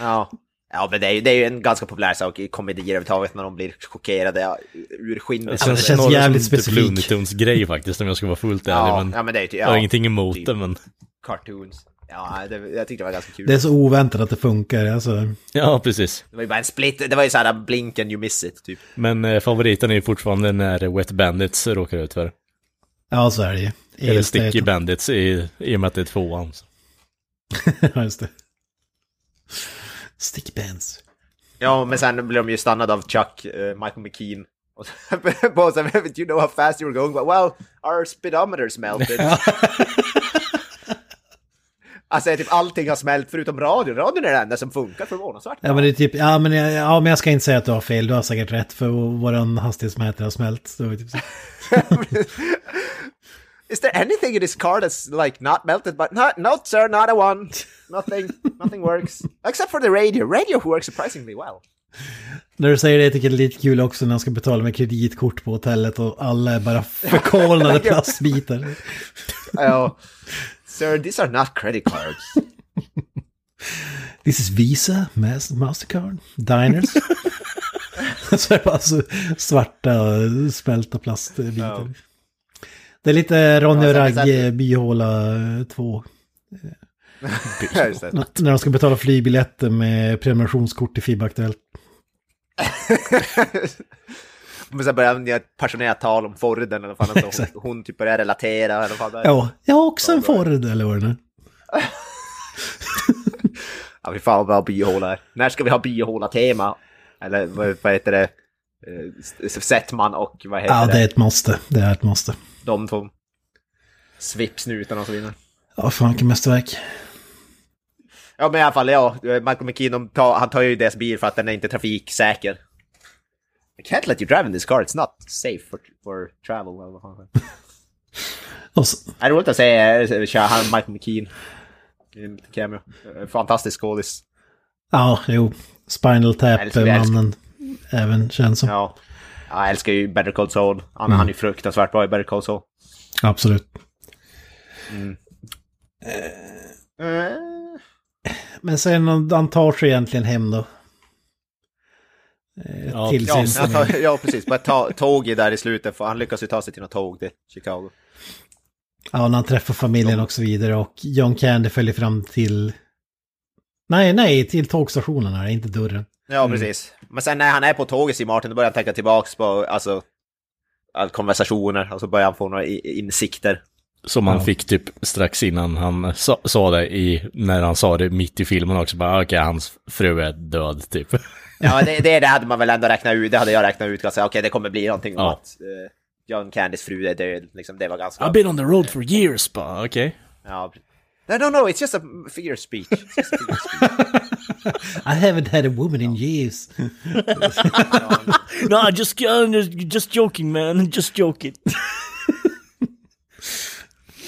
Speaker 2: Ja. Ja, men det är, ju, det är ju en ganska populär sak i komedier överhuvudtaget när de blir chockerade ja, ur skinnet.
Speaker 3: Det känns,
Speaker 1: det känns
Speaker 3: snarare
Speaker 1: jävligt
Speaker 3: som typ
Speaker 1: specifik.
Speaker 3: Looney Tunes-grej faktiskt om jag ska vara fullt ärlig.
Speaker 2: ja,
Speaker 3: men
Speaker 2: ja, men det är ju ty-
Speaker 3: jag har
Speaker 2: ja,
Speaker 3: ingenting emot
Speaker 2: typ.
Speaker 3: det, men
Speaker 2: Cartoons. Ja, det, jag tyckte det var ganska kul.
Speaker 1: Det är så oväntat att det funkar. Alltså.
Speaker 3: ja, precis.
Speaker 2: Det var ju bara en split, det var ju såhär blink and you miss it, typ.
Speaker 3: Men eh, favoriten är ju fortfarande när Wet Bandits råkar ut för.
Speaker 1: Ja, så är det ju.
Speaker 3: Eller
Speaker 1: Helt
Speaker 3: Sticky. Bandits i, i och med att det är tvåan.
Speaker 1: Ja, just det. Stick bands.
Speaker 2: Ja, men sen blev de ju stannade av Chuck, eh, Michael McKean. Och så så här, do you know how fast you were going? Well, our speedometers melted. alltså typ allting har smält förutom radion. Radion är det enda som funkar förvånansvärt
Speaker 1: Ja men det är typ, ja men, jag, ja men jag ska inte säga att du har fel, du har säkert rätt för våran hastighetsmätare har smält. Ju typ så.
Speaker 2: Is there anything in this car that's like not melted? But not, no, sir, not a one. Nothing, nothing works. Except for the radio. Radio works surprisingly well.
Speaker 1: När du säger det, jag tycker det är lite kul också när han ska betala med kreditkort på hotellet och alla är bara förkolnade plastbitar.
Speaker 2: Ja. sir, these are not credit cards.
Speaker 1: This is Visa, Mas- Mastercard, Diners. så är det bara så svarta smälta plastbitar.
Speaker 2: Ja.
Speaker 1: Det är lite Ronny
Speaker 2: Ja,
Speaker 1: och Ragge byhåla 2.
Speaker 2: Ja, just det.
Speaker 1: När de ska betala flygbiljetter med prenumerationskort i FIB-aktuellt.
Speaker 2: Men sen börjar han göra ett passionerat tal om Forden eller vad fan alltså, hon, hon typ börjar relatera eller vad fan.
Speaker 1: Ja, jag har också en Ford eller vad det nu.
Speaker 2: Ja, vi fan vad biohåla är. När ska vi ha biohåla-tema? Eller vad, vad heter det? Eh, Settman och vad heter
Speaker 1: Ja,
Speaker 2: det?
Speaker 1: det är ett måste. Det är ett måste.
Speaker 2: De två. Svipsnutarna och så vidare.
Speaker 1: Ja, fan vilket mästerverk.
Speaker 2: Ja men i alla fall, ja. Michael McKean, de tar, han tar ju deras bil för att den är inte trafiksäker. I can't let you drive in this car, it's not safe for, for travel. eller vad fan det är. Det roligt att eh, kör han Michael McKean. cameo. Eh, Fantastisk skådis.
Speaker 1: ja, jo. Spinal Tap-mannen även känns som.
Speaker 2: Ja. Ja. Jag älskar ju Better Call Saul. Han, han är ju fruktansvärt bra i Better Call Saul.
Speaker 1: Absolut.
Speaker 2: Eh,
Speaker 1: Men sen han tar sig egentligen hem då. Eh,
Speaker 3: Ja,
Speaker 1: till
Speaker 2: Ja,
Speaker 1: sin...
Speaker 2: han tar, ja precis. Bara ta, tåget där i slutet, för han lyckas ju ta sig till något tåg till Chicago.
Speaker 1: Ja, när han träffar familjen och så vidare. Och John Candy följer fram till... Nej, nej, till tågstationen här, inte dörren.
Speaker 2: Ja, precis. Men sen när han är på tåget i Martin, då börjar han tänka tillbaks på alltså, all konversationer och så börjar han få några insikter.
Speaker 3: Som han
Speaker 1: Ja.
Speaker 3: fick typ strax innan han sa, sa det i, när han sa det mitt i filmen också. Bara okej, hans fru är död typ.
Speaker 2: Ja, det, det, det hade man väl ändå räknat ut. Det hade jag räknat ut ganska. Okej, det kommer bli någonting om
Speaker 3: Ja.
Speaker 2: att eh, John Candys fru är död. Liksom, det var ganska...
Speaker 3: I've been on the road for years, bara okej.
Speaker 2: Ja. No, no, no, it's just a figure of speech. It's just a figure of speech.
Speaker 1: I haven't had a woman in years.
Speaker 3: No, i just, uh, just just joking man, just joking.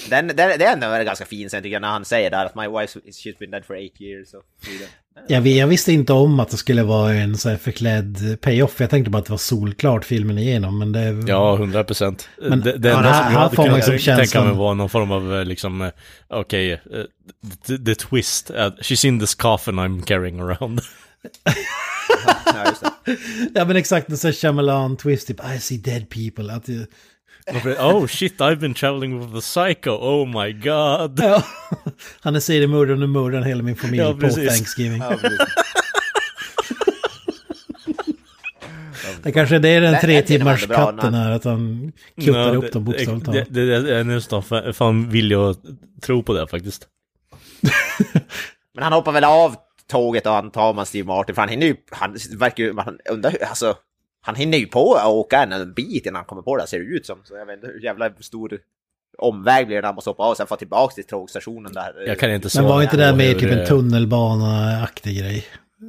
Speaker 2: Den, den, det är ändå en ganska fin sen tycker jag när han säger där att my wife she's been dead for eight years och så vidare.
Speaker 1: Jag, jag visste inte om att det skulle vara en så här förklädd payoff. Jag tänkte bara att det var solklart filmen igenom. Men det...
Speaker 3: Ja, hundra procent.
Speaker 1: Men-
Speaker 3: Det, det
Speaker 1: Ja,
Speaker 3: enda
Speaker 1: här-
Speaker 3: som
Speaker 1: här
Speaker 3: jag hade kunnat
Speaker 1: liksom
Speaker 3: tänka mig var någon form av eh, liksom, eh, okej, eh, the, the twist. Uh, she's in this coffin I'm carrying around.
Speaker 2: Ja,
Speaker 1: men exakt, det är så här Shyamalan twist, typ I see dead people. Att,
Speaker 3: Oh shit, I've been traveling with the psycho, oh my god.
Speaker 1: Ja. Han är seriemördaren och mördaren hela min familj
Speaker 3: Ja,
Speaker 1: på. Thanksgiving.
Speaker 2: Ja.
Speaker 1: Det kanske är det är den tre timmars katten här, att han kuttar upp dem bokstavligt talat.
Speaker 3: det, det, det är nästan fan- vill jag tro på det faktiskt.
Speaker 2: Men han hoppar väl av tåget och antar man Steve Martin, för han hinner ju, han verkar ju, han undrar, hur- alltså, han hinner ju på att åka en, en bit innan han kommer på det, ser det ut som. Så jag vet inte hur jävla stor omväg blir det när han måste hoppa av och sen få tillbaka till tågstationen där.
Speaker 3: Jag kan inte svara
Speaker 1: Men var inte det mer typ en tunnelbana-aktig grej?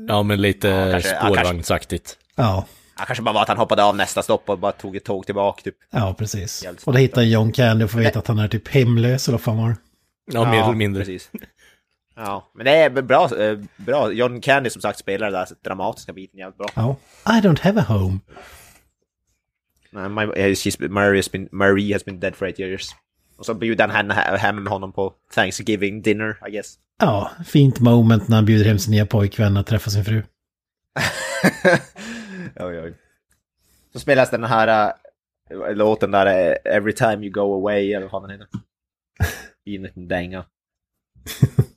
Speaker 3: Ja, men lite
Speaker 2: Ja, kanske- ja, kanske.
Speaker 3: spårvagnsaktigt.
Speaker 1: Ja,
Speaker 2: Ja, kanske bara var att han hoppade av nästa stopp och bara tog ett tåg tillbaka typ.
Speaker 1: ja precis. Och då hittar John Candy och får veta att han är typ hemlös eller vad fan var?
Speaker 3: Ja, mer eller mindre.
Speaker 2: Precis. Ja, men det är bra, eh, bra. John Candy som sagt spelar den där dramatiska biten jävligt bra.
Speaker 1: Ja. I don't have a home.
Speaker 2: Nej, My, eh, she's, Marie, has been, Marie has been dead for eight years. Och så bjuder han henne hem med honom på Thanksgiving dinner, I guess.
Speaker 1: Ja, fint moment när han bjuder hem sin nya pojkvän att träffa sin fru.
Speaker 2: oj, oj. Så spelas den här äh, låten där, Every time you go away, eller vad den heter. I en liten dänga.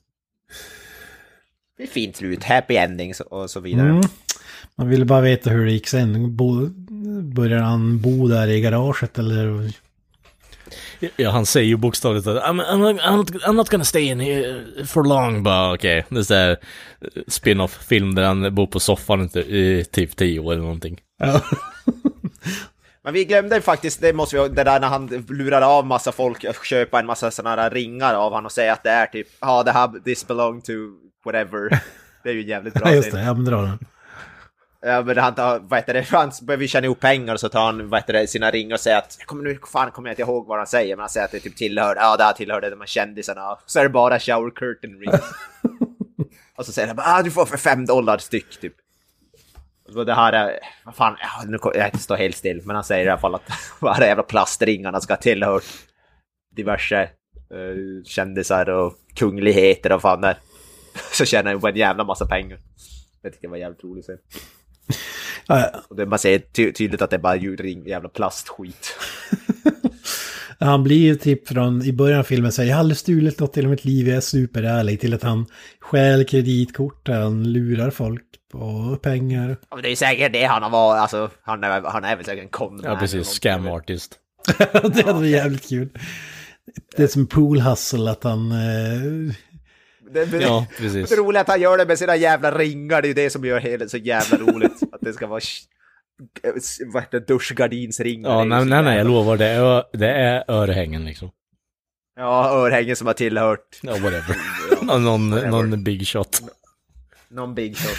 Speaker 2: Fint slut, happy endings och så vidare.
Speaker 1: Mm. Man ville bara veta hur det gick sen. Bo, började han bo där i garaget eller?
Speaker 3: Ja, han säger ju bokstavligt att I'm, I'm, I'm, not, I'm not gonna stay in here for long, bara okej. Det är så här eh, spin-off film där han bor på soffan i- i typ tio år eller någonting.
Speaker 1: Ja.
Speaker 2: Men vi glömde faktiskt, det måste vi det där när han lurar av massa folk att köpa en massa sådana här ringar av han och säga att det är typ, ja det här, this belong to whatever. Det är ju jävligt bra
Speaker 1: Ja, just det. Ja, men dra den.
Speaker 2: Ja, men han tar, vad heter det, han behöver tjäna ihop pengar och så tar han, vad heter det, sina ringar och säger att, jag kommer nu, fan kommer jag inte ihåg vad han säger, men han säger att det typ tillhör, ja det här tillhörde de här kändisarna, så är det bara shower curtain rings. och så säger han bara, ah, du får för fem dollar styck typ. Och det här är, vad fan, ja, nu jag står helt still, men han säger i alla fall att de här jävla plastringarna ska tillhört diverse uh, kändisar och kungligheter och fan där. Så tjänar han på en jävla massa pengar. Jag tycker det var jävligt roligt att se.
Speaker 1: Ja,
Speaker 2: Och det, man ser ty tydligt att det är bara ljudring, jävla plastskit.
Speaker 1: Han blir ju typ från, i början av filmen säger jag har aldrig stulit något i hela mitt liv, jag är superärlig, till att han stjäl kreditkort, han lurar folk på pengar.
Speaker 2: Ja, men det är säkert det han har varit, alltså han är, han är väl säkert en con
Speaker 3: Ja, precis. Scam artist.
Speaker 1: det hade varit jävligt kul. Det är som pool hustle att han... Eh,
Speaker 2: Det, det,
Speaker 3: Ja,
Speaker 2: det
Speaker 3: precis.
Speaker 2: är roligt att han gör det med sina jävla ringar, det är ju det som gör hela så jävla roligt. att det ska vara vad heter det, duschgardinsringar.
Speaker 3: Ja, nej, nej, nej, jag lovar. Det är, det är örhängen liksom.
Speaker 2: Ja, örhängen som har tillhört
Speaker 3: Ja, whatever. någon, någon big shot.
Speaker 2: någon big shot.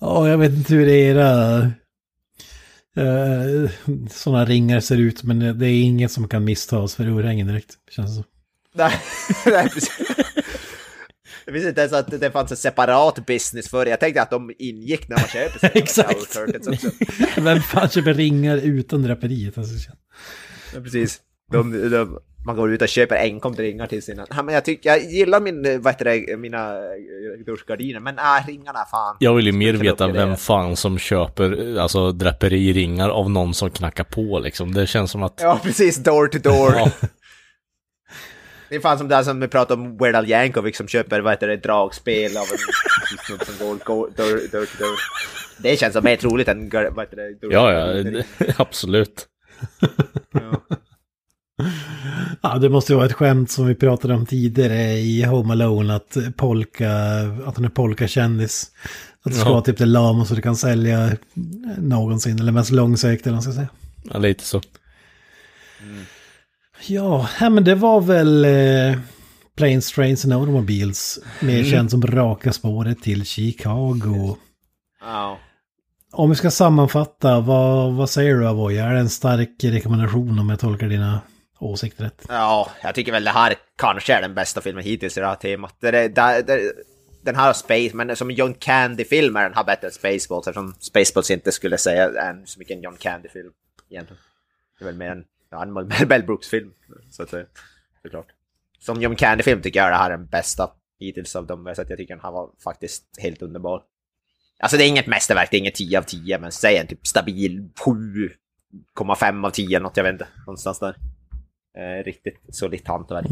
Speaker 1: Ja, jag vet inte hur era eh, sådana ringar ser ut, men det är inget som kan misstas för örhängen direkt. Känns det som.
Speaker 2: Nej, nej, precis. Jag visste inte ens att det fanns en separat business för det. Jag tänkte att de ingick när man köper sina
Speaker 1: Exakt. Vem fan köper ringar utan draperiet? Alltså,
Speaker 2: Ja, precis. De, de, man går ut och köper enkom ringar till sina... Ja, men jag, tycker, jag gillar min, vad heter det, mina eh, duschgardiner, men äh, ringarna fan.
Speaker 3: Jag vill ju mer veta vem fan som köper alltså draperiringar av någon som knackar på liksom. Det känns som att...
Speaker 2: Ja, precis. Door to door.
Speaker 3: Ja.
Speaker 2: Det är fan som det som vi pratade om Weird Al Yankovic som köper, vad heter det, dragspel av en som går door to door. Det känns som mer troligt än, vad heter det, door-
Speaker 3: Ja, ja, absolut.
Speaker 1: Ja, det måste ju vara ett skämt som vi pratade om tidigare i Home Alone, att polka, att han är polka-kändis. Att det ska
Speaker 3: Ja.
Speaker 1: vara typ det lamaste du kan sälja någonsin, eller mest långsökt eller vad man ska säga.
Speaker 3: Ja, lite så.
Speaker 1: Ja, ja, men det var väl eh, Planes, Trains and Automobiles, mer känt som Raka spåret till Chicago.
Speaker 2: Ja.
Speaker 1: Om vi ska sammanfatta, vad, vad säger du Avoya? Är det en stark rekommendation om jag tolkar dina åsikter rätt?
Speaker 2: Ja, jag tycker väl det här kanske är den bästa filmen hittills i det här temat. Det, det, det, den här har Space, men som John Candy-film är den här bättre än Spaceballs, eftersom Spaceballs inte skulle säga är så mycket en John Candy-film egentligen. Det är väl mer en, ja, en Mel Brooks-film, så att säga. Såklart. Som John Candy-film tycker jag det här är den bästa hittills av dem, så att jag tycker den här var faktiskt helt underbar. Alltså det är inget mästerverk, det är inget 10 av 10, men säg en typ stabil 7,5 av 10 något, jag vet inte. Någonstans där. Eh, riktigt solitt hantverk.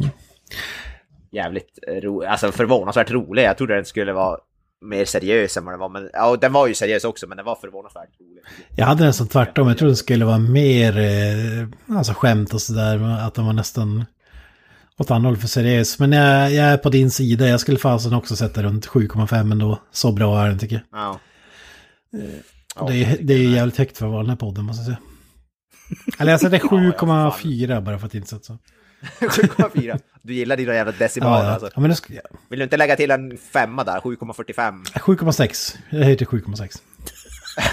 Speaker 2: Jävligt roligt, alltså förvånansvärt rolig. Jag trodde den skulle vara mer seriös än vad den var. Men, ja, den var ju seriös också, men den var förvånansvärt rolig.
Speaker 1: Jag hade nästan tvärtom. Jag trodde det skulle vara mer eh, alltså skämt och sådär. Att den var nästan åt andra hållet för seriös. Men jag, jag är på din sida. Jag skulle fasen också sätta runt 7,5 ändå. Så bra är den tycker jag.
Speaker 2: Ja.
Speaker 1: Och det, är, det är ju jävligt högt för att vara den här podden måste jag säga. Eller jag sätter 7,4 bara för att inte sätta så.
Speaker 2: 7,4. Du gillar dina jävla decimaler
Speaker 1: Ja, ja.
Speaker 2: alltså.
Speaker 1: ja men ska.
Speaker 2: Vill du inte lägga till en femma där? 7,45?
Speaker 1: 7,6. Jag till 7,6.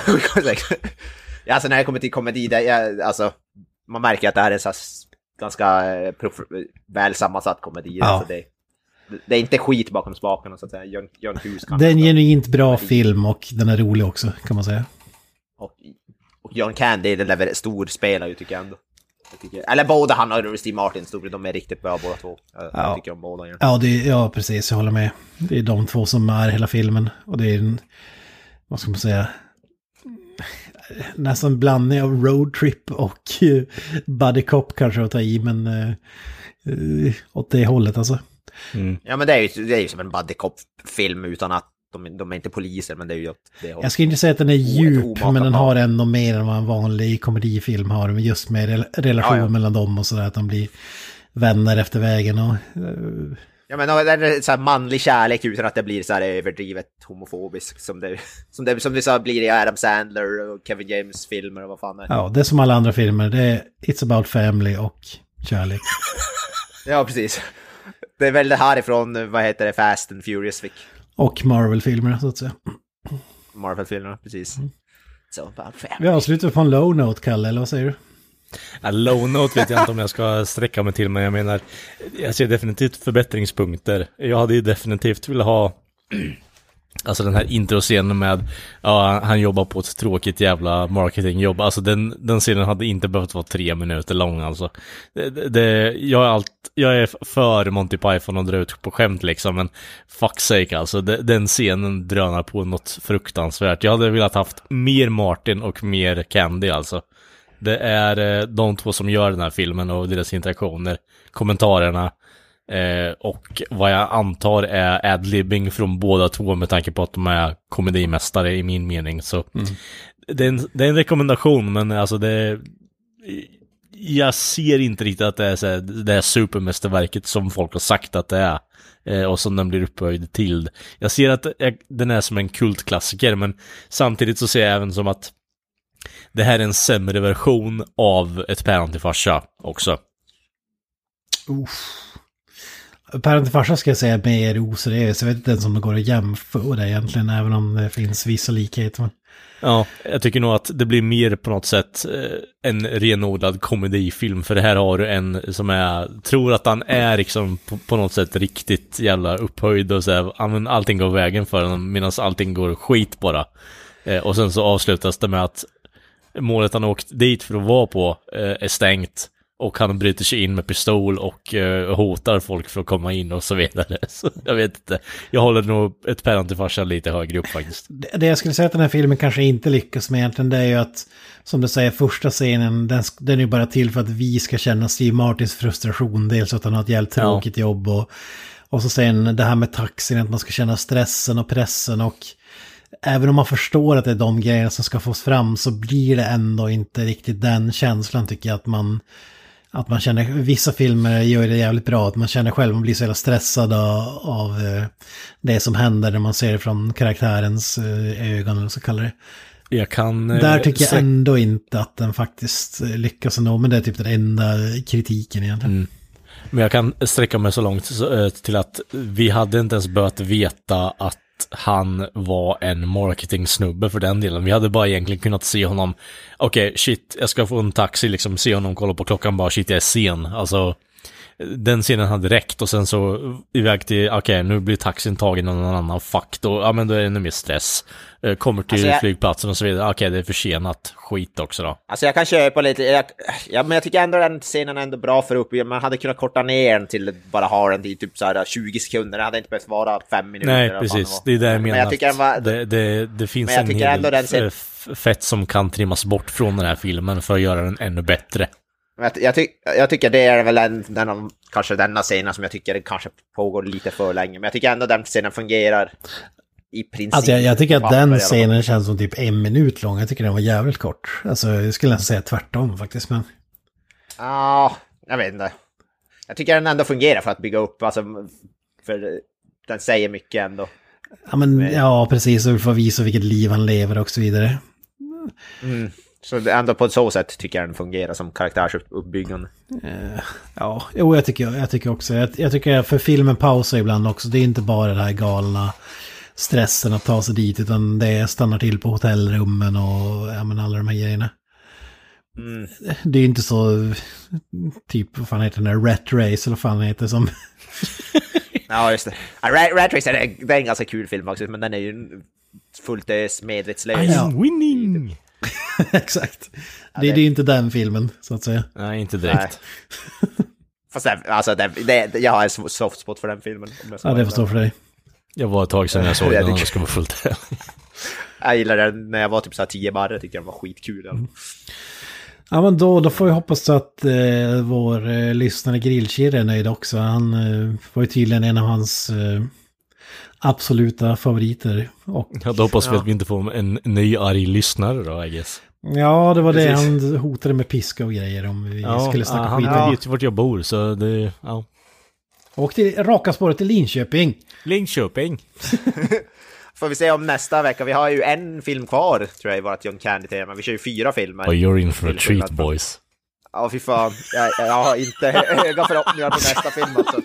Speaker 2: 7,6. ja, alltså när det kommer till komedi, det, jag, alltså, man märker att det här är en så här ganska eh, väl sammansatt komedi.
Speaker 1: Ja.
Speaker 2: Alltså det, det är inte skit bakom spakarna så att säga. John, John Hughes kan
Speaker 1: Det är en genuint bra film och den är rolig också kan man säga.
Speaker 2: och, och John Candy lever, stor spelar ju tycker jag ändå. Jag tycker, eller båda han och Steve Martin, de är riktigt bra båda två. Jag,
Speaker 1: Ja.
Speaker 2: tycker om båda. Ja.
Speaker 1: Ja, det, ja, precis. Jag håller med. Det är de två som är hela filmen. Och det är en, vad ska man säga, nästan blandning av roadtrip och buddy cop kanske att ta i, men uh, åt det hållet alltså.
Speaker 2: ja men det är ju, det är ju som en buddy cop-film utan att de, de är inte poliser, men det är ju åt det.
Speaker 1: Jag ska inte säga att den är djup, men den har ändå mer än vad en vanlig komedifilm har. Men just med rel- relation
Speaker 2: Ja, ja.
Speaker 1: mellan dem och sådär, att de blir vänner efter vägen och... uh,
Speaker 2: Ja men det är så här manlig kärlek utan att det blir så här överdrivet homofobiskt som det, som det, som det så blir i Adam Sandler och Kevin James filmer och vad fan det är.
Speaker 1: ja, det är som alla andra filmer. Det är It's about family och kärlek.
Speaker 2: Ja precis. Det är väl det härifrån, vad heter det, Fast and Furious fick.
Speaker 1: Och Marvel-filmer, så att säga.
Speaker 2: Marvel-filmerna, precis. So about family.
Speaker 1: Vi avslutar på en low note, Kalle, eller vad säger du?
Speaker 3: Ja, low note vet jag inte om jag ska sträcka mig till, men jag menar, jag ser definitivt förbättringspunkter. Jag hade ju definitivt velat ha, alltså den här introscenen med, ja, han jobbar på ett tråkigt jävla marketingjobb. Alltså den, den scenen hade inte behövt vara tre minuter lång alltså. Det, det- jag, är allt, jag är för Monty Python och dra ut på skämt liksom, men fuck sake alltså, det, den scenen drönar på något fruktansvärt. Jag hade velat haft mer Martin och mer Candy alltså. Det är eh, de två som gör den här filmen och deras interaktioner, kommentarerna eh, och vad jag antar är adlibbing från båda två med tanke på att de är komedimästare i min mening. Så det, är en, det är en rekommendation men alltså det jag ser inte riktigt att det är så här, det är supermästerverket som folk har sagt att det är. Eh, och som den blir upphöjd till. Jag ser att jag- den är som en kultklassiker men samtidigt så ser jag även som att det här är en sämre version av ett päron till farsa också.
Speaker 1: Päron till farsa ska jag säga är mer oseriös. Jag vet inte ens om det går att jämföra egentligen, även om det finns vissa likheter.
Speaker 3: Ja, jag tycker nog att det blir mer på något sätt eh, en renodlad komedifilm. För det här har du en som är, tror att han är liksom på, på något sätt riktigt jävla upphöjd och så här, allting går vägen för honom medan allting går skit bara. Eh, och sen så avslutas det med att målet han åkt dit för att vara på eh, är stängt. Och han bryter sig in med pistol och eh, hotar folk för att komma in och så vidare. Så jag vet inte. Jag håller nog ett päron till farsan lite högre upp faktiskt.
Speaker 1: Det det jag skulle säga att den här filmen kanske inte lyckas med egentligen, det är ju att, som du säger, första scenen, den, den är ju bara till för att vi ska känna Steve Martins frustration. Dels att han har ett jävligt
Speaker 3: Ja.
Speaker 1: tråkigt jobb och, och så sen det här med taxin, att man ska känna stressen och pressen och även om man förstår att det är de grejerna som ska fås fram så blir det ändå inte riktigt den känslan tycker jag att man att man känner, vissa filmer gör det jävligt bra, att man känner själv, man blir så jävla stressad av, av eh, det som händer när man ser det från karaktärens eh, ögon, eller vad man ska kalla det.
Speaker 3: Jag kan... eh,
Speaker 1: Där tycker jag ändå inte att den faktiskt lyckas ändå, men det är typ den enda kritiken egentligen.
Speaker 3: Men jag kan sträcka mig så långt så, till att vi hade inte ens behövt veta att han var en marketing-snubbe för den delen. Vi hade bara egentligen kunnat se honom, okej, shit, jag ska få en taxi, liksom se honom kolla på klockan, bara shit, jag är sen. Alltså, den scenen hade räckt och sen så iväg till, okej, nu blir taxin tagen av någon annan, fuck, då, ja men då är det ännu mer stress. Eh, Kommer till
Speaker 2: Alltså, jag-
Speaker 3: flygplatsen och så vidare, okej, det är försenat, skit också då.
Speaker 2: Alltså jag kan köpa lite, jag, ja, men jag tycker ändå den scenen är ändå bra för upp. Man hade kunnat korta ner den till bara ha den till typ så här 20 sekunder. Det hade inte behövt vara fem minuter.
Speaker 3: Nej, precis.
Speaker 2: det
Speaker 3: är det jag menar.
Speaker 2: Men jag tycker var...
Speaker 3: det, det, det finns
Speaker 2: Men jag
Speaker 3: en hel del
Speaker 2: den
Speaker 3: f- fett som kan trimmas bort från den här filmen för att göra den ännu bättre.
Speaker 2: Jag, jag, tyck, jag tycker det är väl en, den av, kanske denna scenen som jag tycker kanske pågår lite för länge. Men jag tycker ändå den scenen fungerar i princip.
Speaker 1: Alltså jag, jag tycker att den scenen känns som typ en minut lång. Jag tycker den var jävligt kort. Alltså jag skulle nästan säga tvärtom faktiskt. Men
Speaker 2: Ja, jag vet inte. Jag tycker den ändå fungerar för att bygga upp, alltså, för den säger mycket ändå.
Speaker 1: ja, men, ja precis. Och att visa vilket liv han lever och så vidare.
Speaker 2: Så det- ändå på så sätt tycker jag den fungerar som karaktärsuppbyggande.
Speaker 1: Ja, jo jag tycker, jag tycker också. Jag, jag tycker för filmen pausar ibland också. Det är inte bara det här galna stressen att ta sig dit. Utan det stannar till på hotellrummen och ja, men alla de här grejerna. Det är inte så, typ vad fan heter den där, Rat Race eller vad fan heter som...
Speaker 2: Ja, just det. Rat, Rat Race är, det är en ganska kul film också, men den är ju fullt ös medvetslös.
Speaker 3: I'm winning!
Speaker 1: Exakt. Det, det är inte den filmen, så att säga.
Speaker 3: Nej, inte direkt.
Speaker 2: Fast det, alltså, det, det, jag har en soft spot för den filmen. om jag ska
Speaker 1: Ja, det får stå för dig.
Speaker 3: Jag var ett tag sedan jag såg
Speaker 2: Ja,
Speaker 3: den
Speaker 2: det-
Speaker 3: om jag ska vara fullt.
Speaker 2: Jag gillade den när jag var typ så här 10 barre, tyckte jag den var skitkul.
Speaker 1: Ja, men då, då får vi hoppas att eh, vår eh, lyssnare Grillkirre är nöjd också. Han eh, var ju tydligen en av hans eh, absoluta favoriter. Och,
Speaker 3: Ja, då hoppas vi att vi inte får en ny arg lyssnare då, I guess.
Speaker 1: Ja, det var det
Speaker 2: Precis.
Speaker 1: han hotade med piska och grejer om vi skulle snacka
Speaker 3: han
Speaker 1: skit.
Speaker 3: vet ju vart jag bor, så det... Ja.
Speaker 1: Och till raka spåret till Linköping.
Speaker 3: Linköping.
Speaker 2: Får vi se om nästa vecka. Vi har ju en film kvar, tror jag, i vårt John Candy-tema. Vi kör ju fyra filmer.
Speaker 3: Oh, you're in for a treat boys.
Speaker 2: Ja, fy fan. Jag, jag har inte höga förhoppningar på nästa film alltså.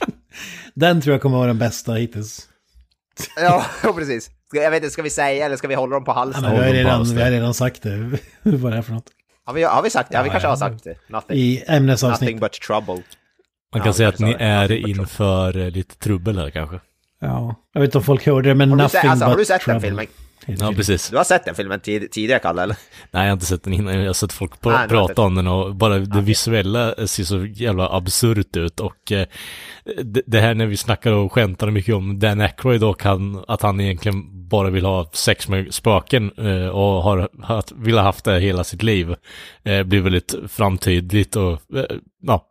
Speaker 1: Den tror jag kommer vara den bästa hittills.
Speaker 2: Ja, precis. Ska, jag vet inte, ska vi säga eller ska vi hålla dem på
Speaker 1: Ja,
Speaker 2: halsen?
Speaker 1: men vi, har redan, vi har redan sagt det. vad det är för något.
Speaker 2: Har vi, har vi sagt det? Ja, vi
Speaker 1: Ja,
Speaker 2: kanske
Speaker 1: ja.
Speaker 2: har sagt det. Nothing.
Speaker 1: I ämnesavsnitt.
Speaker 2: Nothing but trouble.
Speaker 3: Man kan
Speaker 2: Ja,
Speaker 3: säga att ni är inför eh, lite trubbel här kanske.
Speaker 1: Ja, jag vet inte om folk hörde det, men
Speaker 2: Har du,
Speaker 1: nothing
Speaker 2: sett, alltså, har
Speaker 1: but
Speaker 2: du sett den
Speaker 1: trouble.
Speaker 2: filmen?
Speaker 1: heter
Speaker 3: Ja,
Speaker 1: filmen.
Speaker 3: precis.
Speaker 2: Du har sett den filmen tid, tidigare, Kalle, eller?
Speaker 3: Nej, jag har inte sett den innan. Jag har sett folk pra-
Speaker 2: Nej, har
Speaker 3: prata om den och bara det visuella eh, ser så jävla absurt ut. Och eh, det, det här när vi snackar och skämtar mycket om Dan Aykroyd och han, att han egentligen bara vill ha sex med spöken eh, och har haft, vill ha haft det hela sitt liv. Eh, blir väldigt framtydligt och eh, ja,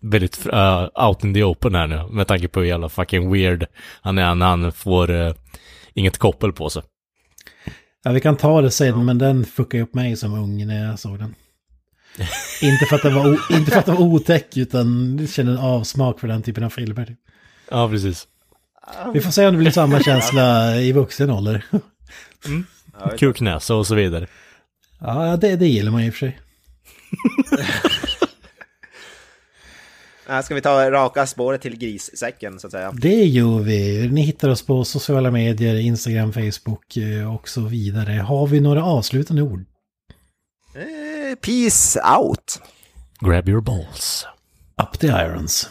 Speaker 3: väldigt uh, out in the open här nu. Med tanke på hur jävla fucking weird han är när han får eh, inget koppel på sig.
Speaker 1: Ja, vi kan ta det sen, men den fuckade upp mig som ung när jag såg den. inte, för att den var inte för att den var otäck, utan jag kände en avsmak för den typen av filmer.
Speaker 3: Ja, precis.
Speaker 1: Vi får se om det blir samma känsla i vuxen ålder.
Speaker 3: Kuknäsa och så vidare.
Speaker 1: Ja, det, det gillar man i och för sig.
Speaker 2: Ska vi ta raka spåret till grissäcken, så att säga?
Speaker 1: Det gör vi. Ni hittar oss på sociala medier, Instagram, Facebook eh, och så vidare. Har vi några avslutande ord?
Speaker 2: Eh, peace out!
Speaker 3: Grab your balls.
Speaker 1: Up the irons.